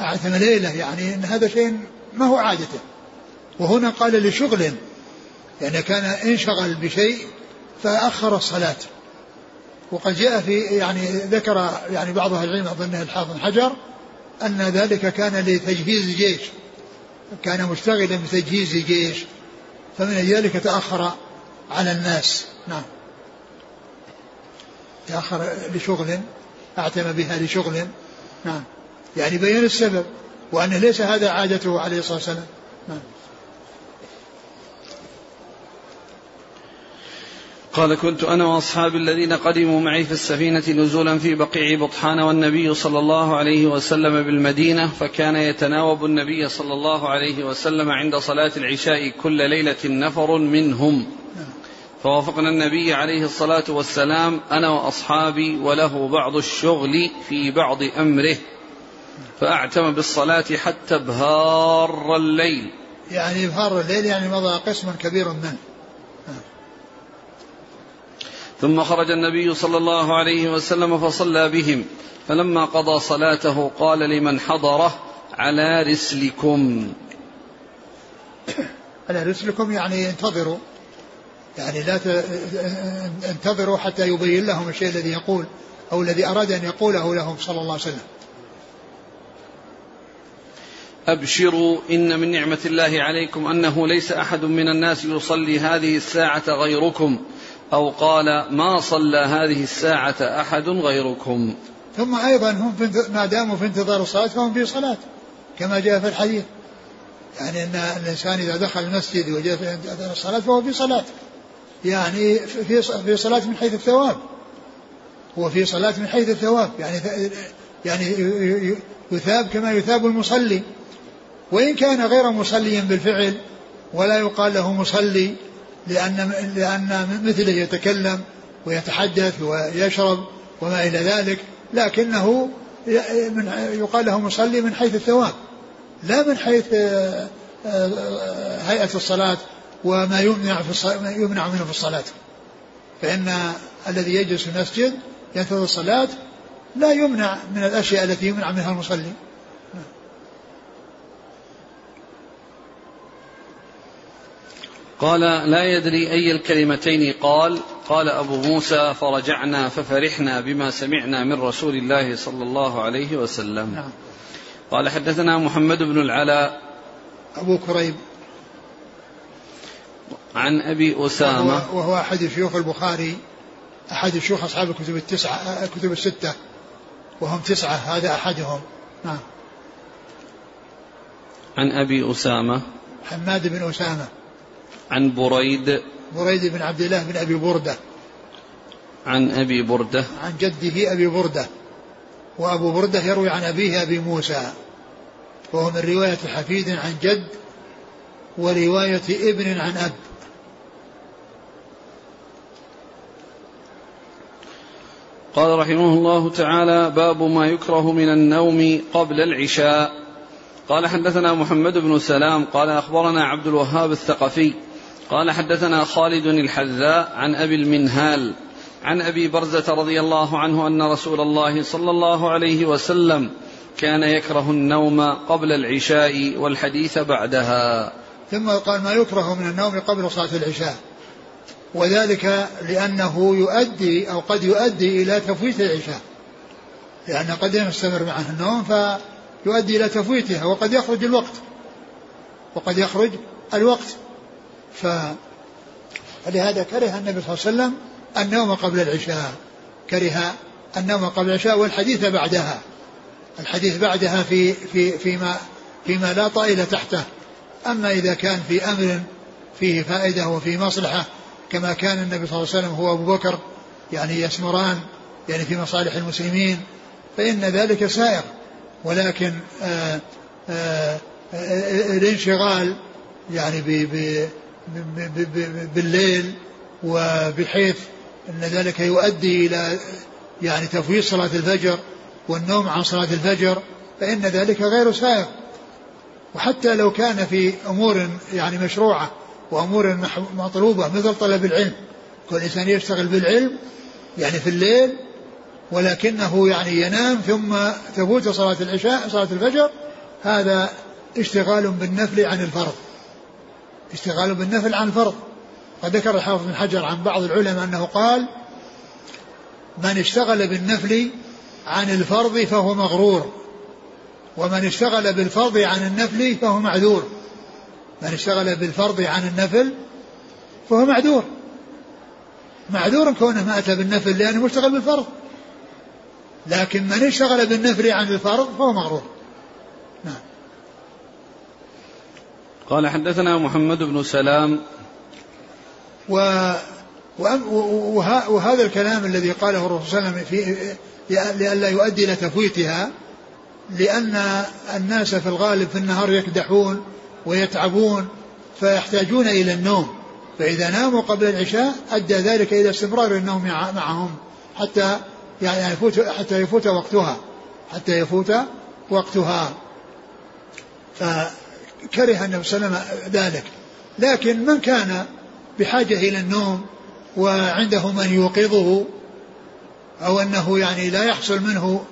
أعتم ليلة يعني أن هذا شيء ما هو عادته. وهنا قال لشغل يعني كان انشغل بشيء فأخر الصلاة. وقد جاء في يعني ذكر يعني بعض أهل العلم اظنه الحافظ حجر أن ذلك كان لتجهيز الجيش. كان مشتغلا بتجهيز الجيش فمن ذلك تأخر على الناس. نعم. تأخر لشغل أعتم بها لشغل. نعم. يعني بين السبب وانه ليس هذا عادته عليه الصلاة والسلام. نعم. قال كنت أنا وأصحابي الذين قدموا معي في السفينة نزولا في بقيع بطحان والنبي صلى الله عليه وسلم بالمدينة فكان يتناوب النبي صلى الله عليه وسلم عند صلاة العشاء كل ليلة نفر منهم. فوافقنا النبي عليه الصلاة والسلام أنا وأصحابي وله بعض الشغل في بعض أمره. فأعتم بالصلاة حتى ابهار الليل. يعني ابهار الليل يعني مضى قسم كبير منه. ثم خرج النبي صلى الله عليه وسلم فصلى بهم. فلما قضى صلاته قال لمن حضره على رسلكم. على رسلكم يعني انتظروا. يعني لا انتظروا حتى يبين لهم الشيء الذي يقول أو الذي أراد أن يقوله لهم صلى الله عليه وسلم. أبشروا إن من نعمة الله عليكم أنه ليس أحد من الناس يصلي هذه الساعة غيركم. أو قال ما صلى هذه الساعة أحد غيركم. ثم أيضا هم ما داموا في انتظار الصلاة فهم في صلاة كما جاء في الحديث. يعني أن الإنسان إذا دخل المسجد وجاء في انتظار الصلاة فهو في صلاة. يعني في في صلاة من حيث الثواب. هو في صلاة من حيث الثواب. يعني يعني يثاب كما يثاب المصلي. وإن كان غير مصليا بالفعل ولا يقال له مصلي لأن لأن مثله يتكلم ويتحدث ويشرب وما إلى ذلك لكنه من يقال له مصلي من حيث الثواب لا من حيث آه، آه، هيئة الصلاة وما يمنع في الصلاة يمنع منه في الصلاة. فإن الذي يجلس في المسجد ينتظر الصلاة لا يمنع من الأشياء التي يمنع منها المصلي. قال لا يدري أي الكلمتين. قال قال أبو موسى فرجعنا ففرحنا بما سمعنا من رسول الله صلى الله عليه وسلم. نعم. قال حدثنا محمد بن العلاء. أبو كريب. عن أبي أسامة. وهو, وهو أحد شيوخ البخاري أحد شيوخ أصحاب الكتب التسعة الكتب الستة. وهم تسعة هذا أحدهم. نعم. عن أبي أسامة. حماد بن أسامة. عن بريد. بريد بن عبد الله بن أبي بردة. عن أبي بردة. عن جده أبي بردة. وأبو بردة يروي عن أبيه أبي موسى. وهو من رواية حفيد عن جد ورواية ابن عن أب. قال رحمه الله تعالى باب ما يكره من النوم قبل العشاء. قال حدثنا محمد بن سلام قال أخبرنا عبد الوهاب الثقفي قال حدثنا خالد الحذاء عن أبي المنهال عن أبي برزة رضي الله عنه أن رسول الله صلى الله عليه وسلم كان يكره النوم قبل العشاء والحديث بعدها. ثم قال ما يكره من النوم قبل صلاة العشاء. وذلك لأنه يؤدي أو قد يؤدي إلى تفويت العشاء. لأن قد يستمر معه النوم فيؤدي إلى تفويتها وقد يخرج الوقت. وقد يخرج الوقت. فلهذا كره النبي صلى الله عليه وسلم النوم قبل العشاء كره النوم قبل العشاء والحديث بعدها. الحديث بعدها في في فيما فيما لا طائل تحته. أما إذا كان في أمر فيه فائدة وفيه مصلحة كما كان النبي صلى الله عليه وسلم هو أبو بكر يعني يسمران يعني في مصالح المسلمين فإن ذلك سائر. ولكن آآ آآ الانشغال يعني ب بالليل وبحيث أن ذلك يؤدي إلى يعني تفويض صلاة الفجر والنوم عن صلاة الفجر فإن ذلك غير سائغ. وحتى لو كان في أمور يعني مشروعة وأمور مطلوبة مثل طلب العلم كل إنسان يشتغل بالعلم يعني في الليل ولكنه يعني ينام ثم تفوت صلاة العشاء صلاة الفجر هذا اشتغال بالنفل عن الفرض. اشتغال بالنفل عن الفرض قد ذكر الحافظ بن حجر عن بعض العلماء أنه قال من اشتغل بالنفل عن الفرض فهو مغرور ومن اشتغل بالفرض عن النفل فهو معذور. من اشتغل بالفرض عن النفل فهو معذور. معذور كونه ما أتى بالنفل لأنه مشتغل بالفرض. لكن من اشتغل بالنفل عن الفرض فهو مغرور. نعم. قال حدثنا محمد بن سلام. و وهذا الكلام الذي قاله الرسول صلى الله عليه وسلم في لئلا يؤدي إلى تفويتها لأن الناس في الغالب في النهار يكدحون ويتعبون فيحتاجون إلى النوم. فإذا ناموا قبل العشاء أدى ذلك إلى استمرار النوم معهم حتى يعني يفوت حتى يفوت وقتها حتى يفوت وقتها. فكره النبي صلى الله عليه وسلم ذلك. لكن من كان بحاجة إلى النوم وعنده من يوقظه أو أنه يعني لا يحصل منه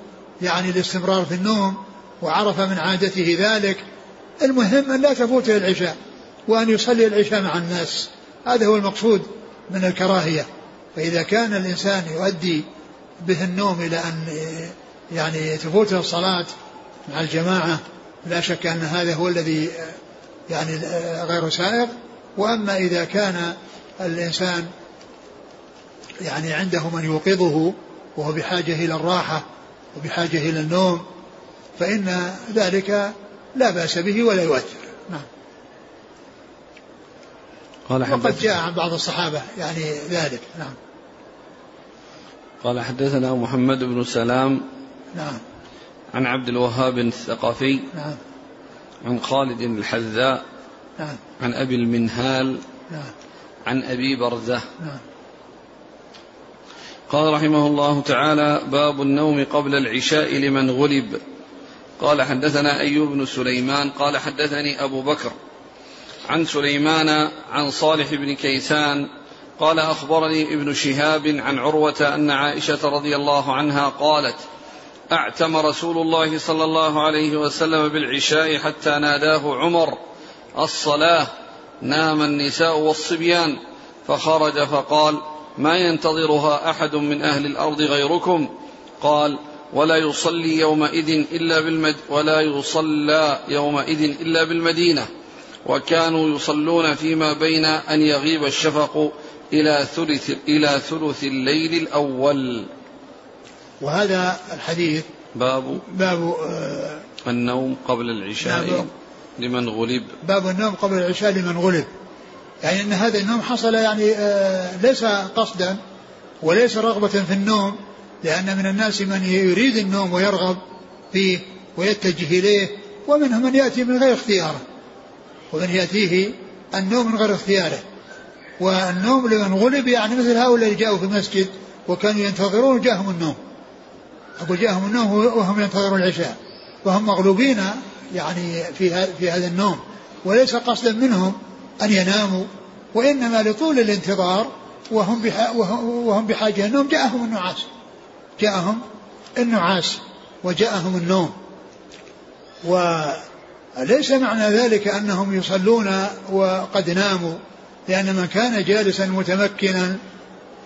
يعني الاستمرار في النوم وعرف من عادته ذلك المهم أن لا تفوته العشاء وأن يصلي العشاء مع الناس. هذا هو المقصود من الكراهية. فإذا كان الإنسان يؤدي به النوم إلى أن يعني تفوته الصلاة مع الجماعة لا شك أن هذا هو الذي يعني غير سائغ. وأما إذا كان الإنسان يعني عنده من يوقظه وهو بحاجة إلى الراحة وبحاجة إلى النوم فإن ذلك لا بأس به ولا يؤثر. نعم. قال وقد جاء عن بعض الصحابة يعني ذلك. نعم. قال حدثنا محمد بن سلام نعم. عن عبد الوهاب الثقفي نعم. عن خالد الحذاء نعم. عن أبي المنهال نعم. عن أبي برزة. نعم. قال رحمه الله تعالى باب النوم قبل العشاء لمن غلب. قال حدثنا أيوب بن سليمان قال حدثني أبو بكر عن سليمان عن صالح بن كيسان قال أخبرني ابن شهاب عن عروة أن عائشة رضي الله عنها قالت أعتم رسول الله صلى الله عليه وسلم بالعشاء حتى ناداه عمر الصلاة نام النساء والصبيان فخرج فقال ما ينتظرها أحد من أهل الأرض غيركم قال ولا يصلي يومئذ إلا بالمد ولا يصلى يومئذ إلا بالمدينة وكانوا يصلون فيما بين أن يغيب الشفق إلى ثلث إلى ثلث الليل الأول. وهذا الحديث باب باب آه النوم قبل العشاء. لمن غلب. باب النوم قبل العشاء لمن غلب. يعني أن هذا النوم حصل يعني آه ليس قصدا وليس رغبة في النوم لأن من الناس من يريد النوم ويرغب فيه ويتجه إليه ومنهم من يأتي من غير اختياره. ومن يأتيه النوم من غير اختياره. والنوم لمن غلب يعني مثل هؤلاء اللي جاءوا في المسجد وكانوا ينتظرون جاءهم النوم. أقول جاءهم النوم وهم ينتظرون العشاء. وهم مغلوبين يعني في في هذا النوم. وليس قصدا منهم أن يناموا وإنما لطول الانتظار وهم وهم بحاجة النوم. جاءهم النعاس. جاءهم النعاس وجاءهم النوم. وليس معنى ذلك أنهم يصلون وقد ناموا لأن من كان جالسا متمكنا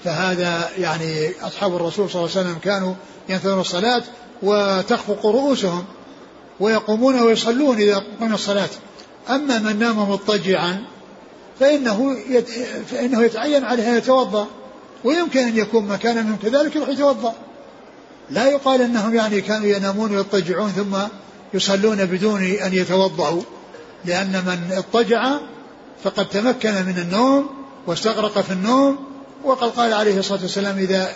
فهذا يعني أصحاب الرسول صلى الله عليه وسلم كانوا ينتظرون الصلاة وتخفق رؤوسهم ويقومون ويصلون إذا قمنا الصلاة. أما من نام مضطجعا فإنه يت... فإنه يتعين عليه أن يتوضأ ويمكن أن يكون مكانا منهم كذلك يروح يتوضأ. لا يقال أنهم يعني كانوا ينامون ويضطجعون ثم يصلون بدون أن يتوضأوا لأن من اضطجع فقد تمكن من النوم واستغرق في النوم وقد قال عليه الصلاة والسلام إذا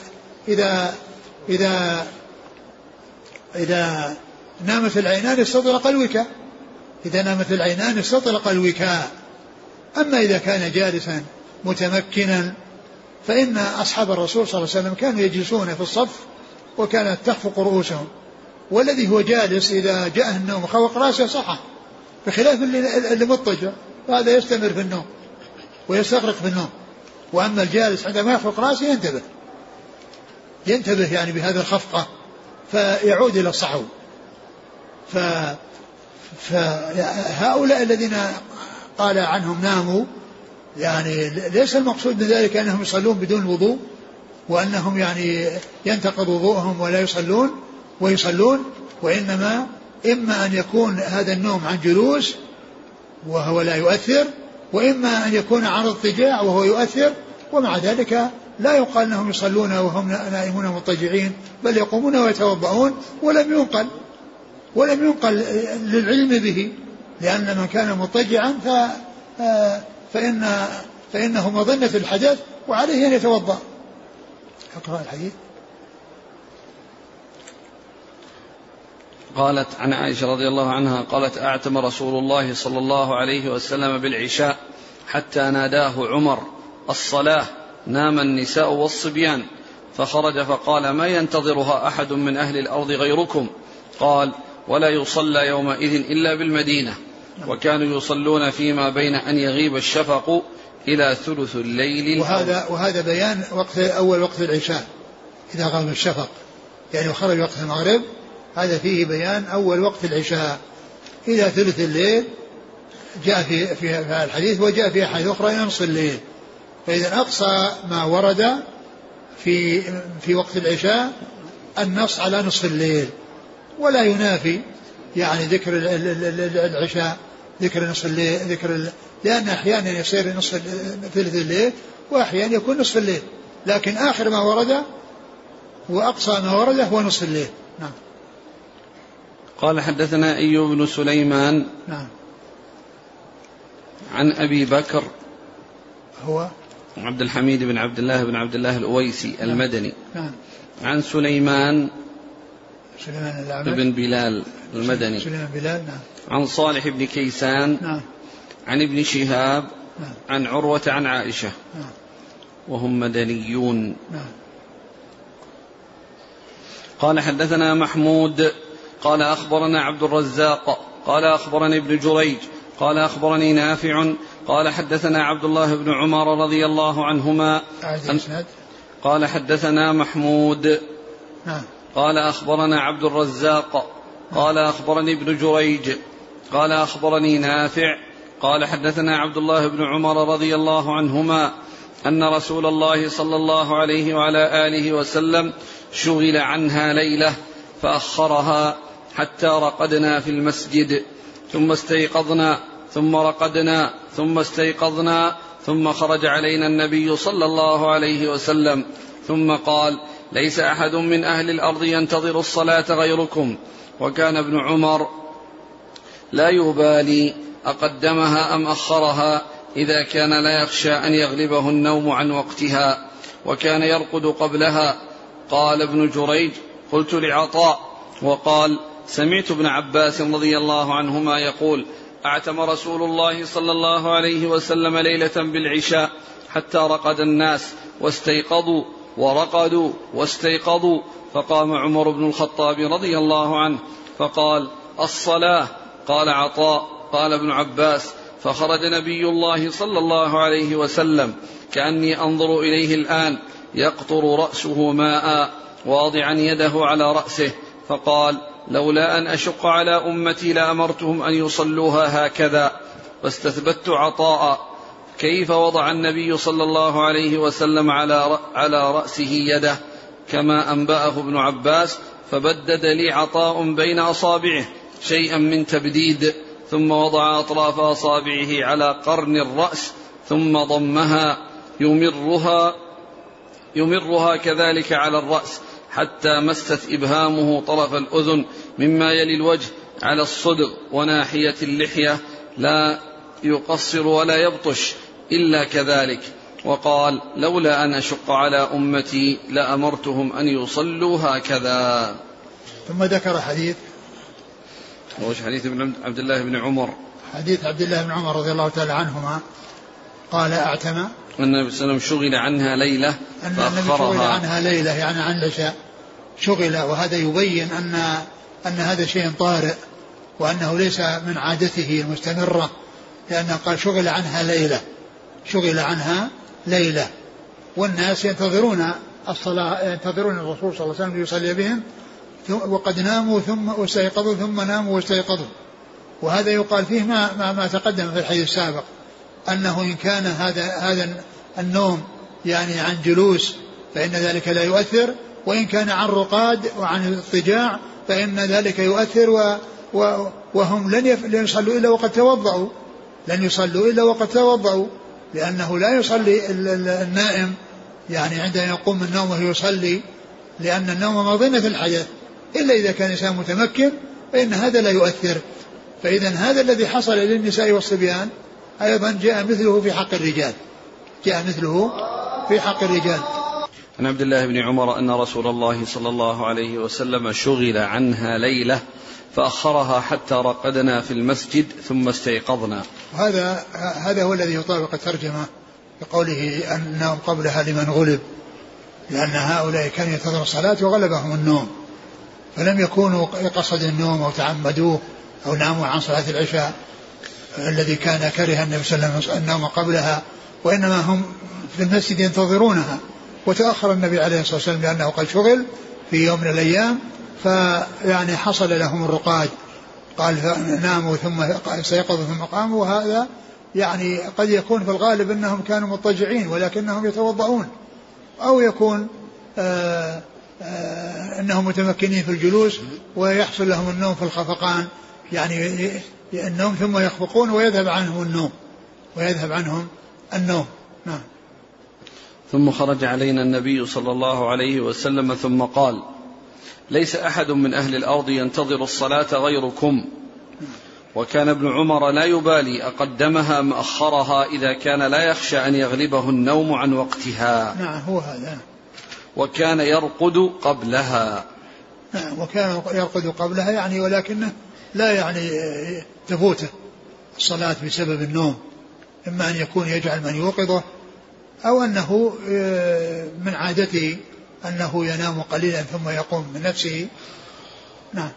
إذا إذا إذا نامت العينان استطرق الوكاء. إذا نامت العينان استطرق الوكاء. أما إذا كان جالسا متمكنا فإن أصحاب الرسول صلى الله عليه وسلم كانوا يجلسون في الصف وكانت تخفق رؤوسهم. والذي هو جالس إذا جاءه النوم خوق رأسه صحى. بخلاف اللي مضطجع فهذا يستمر في النوم ويستغرق في النوم. وأما الجالس عندما يخفق رأسه ينتبه. ينتبه يعني بهذه الخفقة فيعود إلى الصحو. ف فهؤلاء الذين قال عنهم ناموا يعني ليس المقصود من ذلك أنهم يصلون بدون وضوء وأنهم يعني ينتقض وضوءهم ولا يصلون ويصلون وإنما إما أن يكون هذا النوم عن جلوس وهو لا يؤثر وإما أن يكون عن اضطجاع وهو يؤثر ومع ذلك لا يقال أنهم يصلون وهم نائمون مضطجعين بل يقومون ويتوضؤون ولم ينقل ولم ينقل للعلم به لأن من كان مضطجعا ف فإن فإنه مظنة الحدث وعليه أن يتوضأ. أقرأ الحديث. قالت عن عائشة رضي الله عنها قالت أعتم رسول الله صلى الله عليه وسلم بالعشاء حتى ناداه عمر الصلاة نام النساء والصبيان فخرج فقال ما ينتظرها أحد من أهل الأرض غيركم؟ قال ولا يصلى يومئذ إلا بالمدينة وكانوا يصلون فيما بين أن يغيب الشفق إلى ثلث الليل وهذا وهذا بيان وقت أول وقت العشاء إذا غاب الشفق يعني خرج وقت المغرب هذا فيه بيان أول وقت العشاء. إلى ثلث الليل جاء في في الحديث وجاء في أحاديث أخرى إلى نصف الليل. فإذا أقصى ما ورد في في وقت العشاء النص على نصف الليل. ولا ينافي يعني ذكر العشاء ذكر نصف الليل ذكر لأن أحيانا يصير نصف ثلث الليل وأحيانا يكون نصف الليل. لكن آخر ما ورد وأقصى ما ورد هو نصف الليل. نعم. قال حدثنا أيوب بن سليمان نعم. عن أبي بكر هو عبد الحميد بن عبد الله بن عبد الله الأويسي المدني. نعم. عن سليمان سليمان الأعمش. بن بلال المدني. سليمان بلال نعم. عن صالح بن كيسان نعم. عن ابن شهاب نعم. عن عروة عن عائشة. نعم. وهم مدنيون. نعم. قال حدثنا محمود قال أخبرنا عبد الرزاق قال أخبرني ابن جريج قال أخبرني نافع قال حدثنا عبد الله بن عمر رضي الله عنهما. قال حدثنا محمود. نعم. قال أخبرنا عبد الرزاق قال أخبرني ابن جريج قال أخبرني نافع قال حدثنا عبد الله بن عمر رضي الله عنهما أن رسول الله صلى الله عليه وعلى آله وسلم شغل عنها ليلة فأخرها حتى رقدنا في المسجد ثم استيقظنا ثم رقدنا ثم استيقظنا ثم خرج علينا النبي صلى الله عليه وسلم ثم قال ليس أحد من أهل الأرض ينتظر الصلاة غيركم. وكان ابن عمر لا يبالي أقدمها أم أخرها؟ إذا كان لا يخشى أن يغلبه النوم عن وقتها. وكان يرقد قبلها. قال ابن جريج قلت لعطاء وقال سمعت ابن عباس رضي الله عنهما يقول أعتم رسول الله صلى الله عليه وسلم ليلة بالعشاء حتى رقد الناس واستيقظوا ورقدوا واستيقظوا. فقام عمر بن الخطاب رضي الله عنه فقال الصلاة. قال عطاء. قال ابن عباس فخرج نبي الله صلى الله عليه وسلم كأني أنظر إليه الآن يقطر رأسه ماء واضعا يده على رأسه فقال لولا أن أشق على أمتي لأمرتهم أن يصلوها هكذا فاستثبت عطاء. كيف وضع النبي صلى الله عليه وسلم على على رأسه يده؟ كما أنبأه ابن عباس فبدد لي عطاء بين أصابعه شيئا من تبديد. ثم وضع أطراف أصابعه على قرن الرأس ثم ضمها. يمرها يمرها كذلك على الرأس. حتى مست إبهامه طرف الأذن مما يلي الوجه على الصدغ وناحية اللحية لا يقصر ولا يبطش إلا كذلك. وقال لولا أن أشق على أمتي لأمرتهم أن يصلوا هكذا. ثم ذكر حديث. وش حديث ابن عبد الله بن عمر؟ حديث عبد الله بن عمر رضي الله تعالى عنهما. قال اعتم أن النبي صلى الله عليه وسلم شغل عنها ليلة أن النبي شغل فأخرها عنها ليلة يعني عن العشاء شغل وهذا يبين أن أن هذا شيء طارئ وأنه ليس من عادته المستمرة لأنه قال شغل عنها ليلة شغل عنها ليلة. والناس ينتظرون الصلاة ينتظرون الرسول صلى الله عليه وسلم ليصلي بهم وقد ناموا ثم واستيقظوا ثم ناموا واستيقظوا. وهذا يقال فيه ما ما, ما تقدم في الحديث السابق. أنه إن كان هذا هذا النوم يعني عن جلوس فإن ذلك لا يؤثر وإن كان عن رقاد وعن اضطجاع فإن ذلك يؤثر و و وهم لن لن يصلوا إلا وقد توضأوا. لن يصلوا إلا وقد توضأوا لأنه لا يصلي ال- ال- النائم يعني عندما يقوم من نومه يصلي لأن النوم مظنة الحدث. إلا إذا كان الانسان متمكن فإن هذا لا يؤثر. فإذا هذا الذي حصل للنساء والصبيان أيضا جاء مثله في حق الرجال. جاء مثله في حق الرجال. عن عبد الله بن عمر أن رسول الله صلى الله عليه وسلم شغل عنها ليلة فأخرها حتى رقدنا في المسجد ثم استيقظنا. وهذا هذا هو الذي يطابق الترجمة بقوله أنهم قبلها لمن غلب لأن هؤلاء كانوا ينتظرون الصلاة وغلبهم النوم. فلم يكونوا قصدوا النوم أو تعمدوه أو ناموا عن صلاة العشاء. الذي كان كره النبي صلى الله عليه وسلم النوم قبلها وإنما هم في المسجد ينتظرونها. وتأخر النبي عليه الصلاة والسلام لأنه قد شغل في يوم من الأيام فيعني حصل لهم الرقاد قال ناموا ثم استيقظوا ثم قاموا وهذا يعني قد يكون في الغالب أنهم كانوا مضطجعين ولكنهم يتوضؤون. أو يكون آآ آآ أنهم متمكنين في الجلوس ويحصل لهم النوم في الخفقان. يعني النوم ثم يخفقون ويذهب عنهم النوم ويذهب عنهم النوم. نعم. ثم خرج علينا النبي صلى الله عليه وسلم ثم قال ليس أحد من أهل الأرض ينتظر الصلاة غيركم. وكان ابن عمر لا يبالي أقدمها ام اخرها إذا كان لا يخشى أن يغلبه النوم عن وقتها. نعم هو هذا. وكان يرقد قبلها. نعم وكان يرقد قبلها يعني ولكنه لا يعني تفوته الصلاة بسبب النوم إما أن يكون يجعل من يوقظه أو أنه آه، من عادته أنه ينام قليلا ثم يقوم من نفسه. نعم.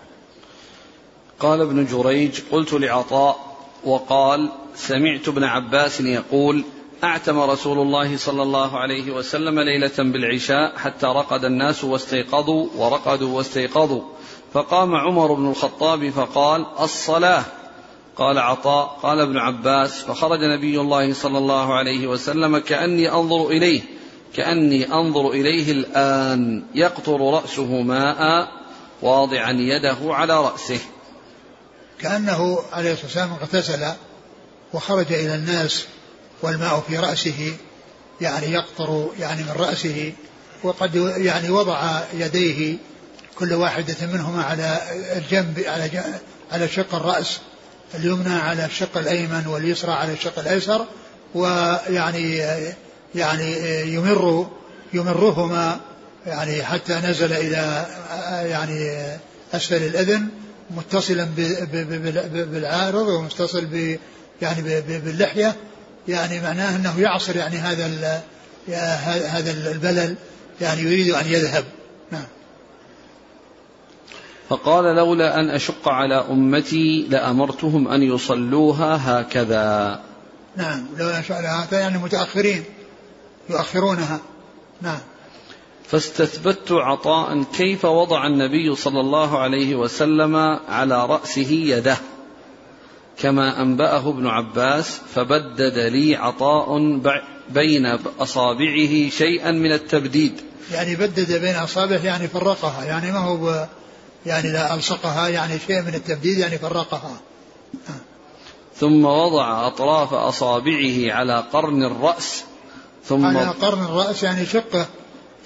قال ابن جريج قلت لعطاء وقال سمعت ابن عباس يقول أعتم رسول الله صلى الله عليه وسلم ليلة بالعشاء حتى رقد الناس واستيقظوا ورقدوا واستيقظوا. فقام عمر بن الخطاب فقال الصلاة. قال عطاء قال ابن عباس فخرج نبي الله صلى الله عليه وسلم كأني أنظر إليه كأني أنظر إليه الآن يقطر رأسه ماء واضعا يده على رأسه. كأنه عليه الصلاة والسلام اغتسل وخرج إلى الناس والماء في رأسه يعني يقطر يعني من رأسه وقد يعني وضع يديه كل واحدة منهما على الجنب على على شق الرأس اليمنى على الشق الأيمن واليسرى على الشق الأيسر ويعني يعني يمر يمرهما يعني حتى نزل إلى يعني أسفل الأذن متصلا بالعارض ومتصل ب يعني باللحية. يعني معناه أنه يعصر يعني هذا هذا البلل يعني يريد أن يذهب. فقال لولا أن أشق على أمتي لأمرتهم أن يصلوها هكذا. نعم لولا أن أشق على هكذا يعني متأخرين يؤخرونها. نعم. فاستثبت عطاء كيف وضع النبي صلى الله عليه وسلم على رأسه يده. كما أنبأه ابن عباس فبدد لي عطاء بين أصابعه شيئا من التبديد. يعني بدد بين أصابعه يعني فرقها يعني ما هو يعني لا ألصقها يعني شيء من التبديد يعني فرقها. ثم وضع أطراف أصابعه على قرن الرأس ثم على قرن الرأس يعني شقة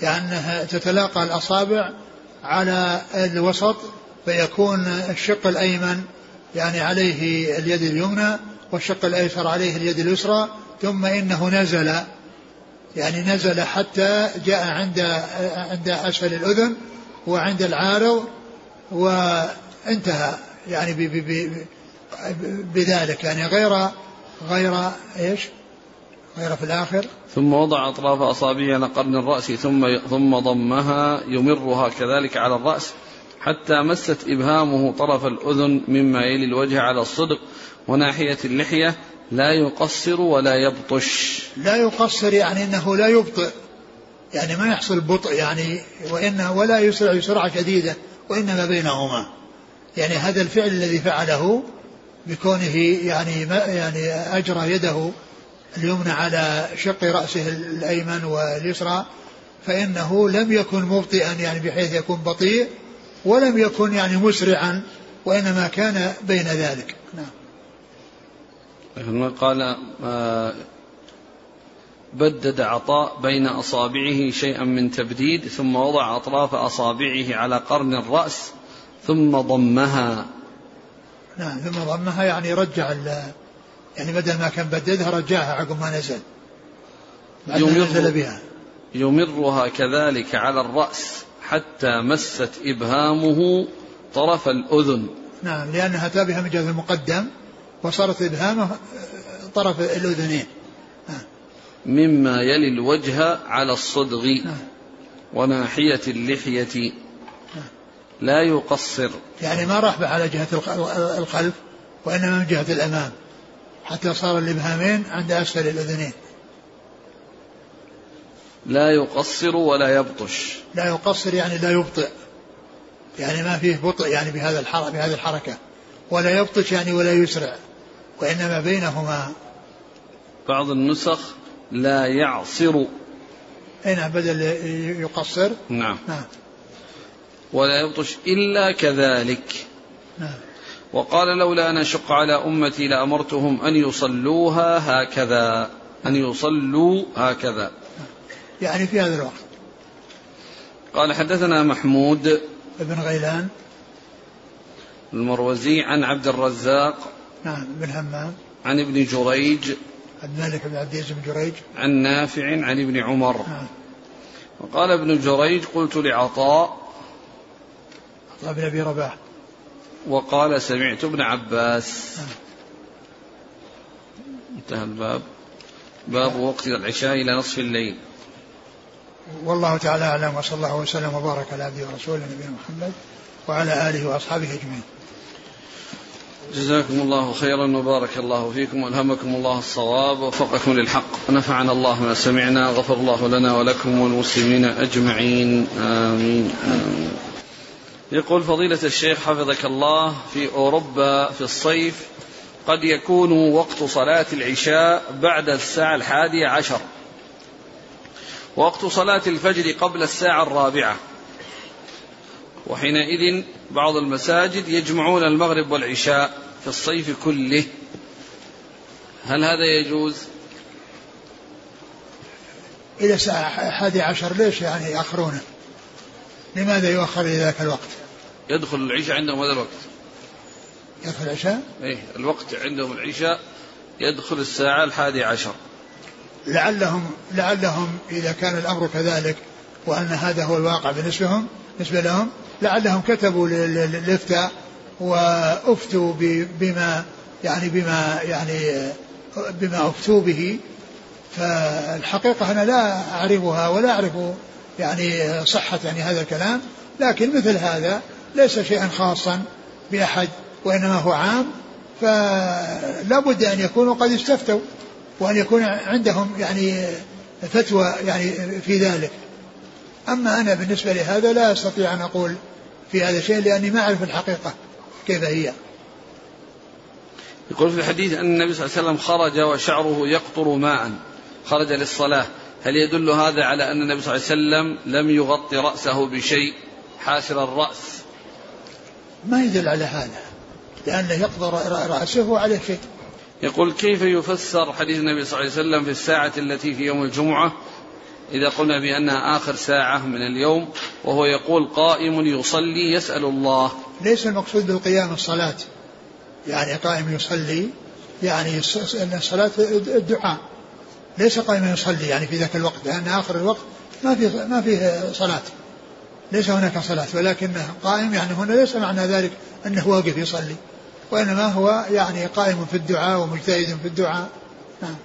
يعني تتلاقى الأصابع على الوسط فيكون الشق الأيمن يعني عليه اليد اليمنى والشق الأيسر عليه اليد اليسرى ثم إنه نزل يعني نزل حتى جاء عند عند أسفل الأذن وعند العارض وانتهى. يعني ب ب ب بذلك. يعني غير غير إيش؟ غير في الآخر. ثم وضع أطراف أصابعه على قرن الرأس ثم ثم ضمها يمرها كذلك على الرأس حتى مست إبهامه طرف الأذن مما يلي الوجه على الصدق وناحية اللحية. لا يقصر ولا يبطش. لا يقصر يعني إنه لا يبطئ. يعني ما يحصل بطء يعني وإنه ولا يسرع سرعة شديدة. وإنما بينهما. يعني هذا الفعل الذي فعله بكونه يعني يعني أجرى يده اليمنى على شق رأسه الأيمن واليسرى فإنه لم يكن مبطئا يعني بحيث يكون بطيء ولم يكن يعني مسرعا وإنما كان بين ذلك. نعم. قال آه، بدد عطاء بين أصابعه شيئا من تبديد ثم وضع أطراف أصابعه على قرن الرأس ثم ضمها. نعم ثم ضمها يعني رجع يعني بدل ما كان بددها رجعها عقب ما نزل. يمر نزل بها. يمرها كذلك على الرأس حتى مست إبهامه طرف الأذن. نعم لأنها تابها من جهة المقدم وصارت إبهامه طرف الأذنين. مما يلي الوجه على الصدغ وناحية اللحية. لا يقصر. يعني ما راح على جهة الخلف وإنما من جهة الأمام. حتى صار الإبهامين عند أسفل الأذنين. لا يقصر ولا يبطش. لا يقصر يعني لا يبطئ. يعني ما فيه بطء يعني بهذا الحركة بهذه الحركة. ولا يبطش يعني ولا يسرع. وإنما بينهما. بعض النسخ لا يعصر. أي نعم بدل يقصر. نعم. نعم. ولا يبطش إلا كذلك. نعم. وقال لولا أن أشق على أمتي لأمرتهم أن يصلوها هكذا. أن يصلوا هكذا. يعني في هذا الوقت. قال حدثنا محمود بن غيلان. المروزي عن عبد الرزاق نعم بن همام عن ابن جريج عبد الملك بن عبد العزيز بن جريج. عن نافع عن ابن عمر. نعم. وقال ابن جريج قلت لعطاء عطاء بن أبي رباح. وقال سمعت ابن عباس. نعم. انتهى الباب. باب وقت العشاء إلى نصف الليل. والله تعالى أعلم وصلى الله وسلم وبارك على عبده ورسوله نبينا محمد وعلى آله وأصحابه أجمعين. جزاكم الله خيرا وبارك الله فيكم والهمكم الله الصواب ووفقكم للحق. ونفعنا الله ما سمعنا غفر الله لنا ولكم والمسلمين أجمعين. آمين, آمين. يقول فضيلة الشيخ حفظك الله في أوروبا في الصيف قد يكون وقت صلاة العشاء بعد الساعة الحادية عشر. وقت صلاة الفجر قبل الساعة الرابعة. وحينئذ بعض المساجد يجمعون المغرب والعشاء في الصيف كله هل هذا يجوز؟ إلى الساعة الحادية عشر ليش يعني يأخرونه؟ لماذا يؤخر إلى ذاك الوقت؟ يدخل العشاء عندهم هذا الوقت يدخل العشاء؟ إيه الوقت عندهم العشاء يدخل الساعة الحادية عشر لعلهم لعلهم إذا كان الأمر كذلك وأن هذا هو الواقع بالنسبة لهم بالنسبة لهم لعلهم كتبوا للإفتاء وأفتوا بما يعني بما يعني بما أفتوا به. فالحقيقة أنا لا أعرفها ولا أعرف يعني صحة يعني هذا الكلام لكن مثل هذا ليس شيئا خاصا بأحد وإنما هو عام. فلا بد أن يكونوا قد استفتوا وأن يكون عندهم يعني فتوى يعني في ذلك. أما أنا بالنسبة لهذا لا أستطيع أن أقول في هذا الشيء لأني ما أعرف الحقيقة كيف هي. يقول في الحديث أن النبي صلى الله عليه وسلم خرج وشعره يقطر ماء. خرج للصلاة. هل يدل هذا على أن النبي صلى الله عليه وسلم لم يغطي رأسه بشيء؟ حاشر الرأس. ما يدل على هذا. لأنه يقطر رأسه وعليه شيء. يقول كيف يفسر حديث النبي صلى الله عليه وسلم في الساعة التي في يوم الجمعة؟ إذا قلنا بأنها آخر ساعة من اليوم وهو يقول قائم يصلي يسأل الله. ليس المقصود بالقيام الصلاة. يعني قائم يصلي يعني الصلاة الدعاء. ليس قائما يصلي يعني في ذاك الوقت لأن آخر الوقت ما فيه ما فيه صلاة. ليس هناك صلاة ولكنه قائم يعني هنا ليس معنى ذلك أنه واقف يصلي وإنما هو يعني قائم في الدعاء ومجتهد في الدعاء. نعم.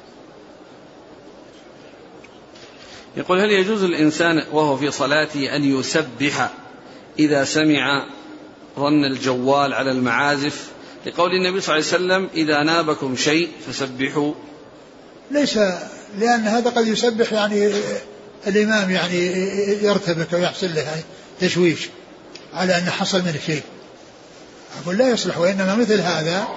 يقول هل يجوز الإنسان وهو في صلاته أن يسبح إذا سمع رن الجوال على المعازف؟ لقول النبي صلى الله عليه وسلم إذا نابكم شيء فسبحوا. ليس لأن هذا قد يسبح يعني الإمام يعني يرتبك ويحصل له تشويش على أن حصل منه شيء. أقول لا يصلح وإنما مثل هذا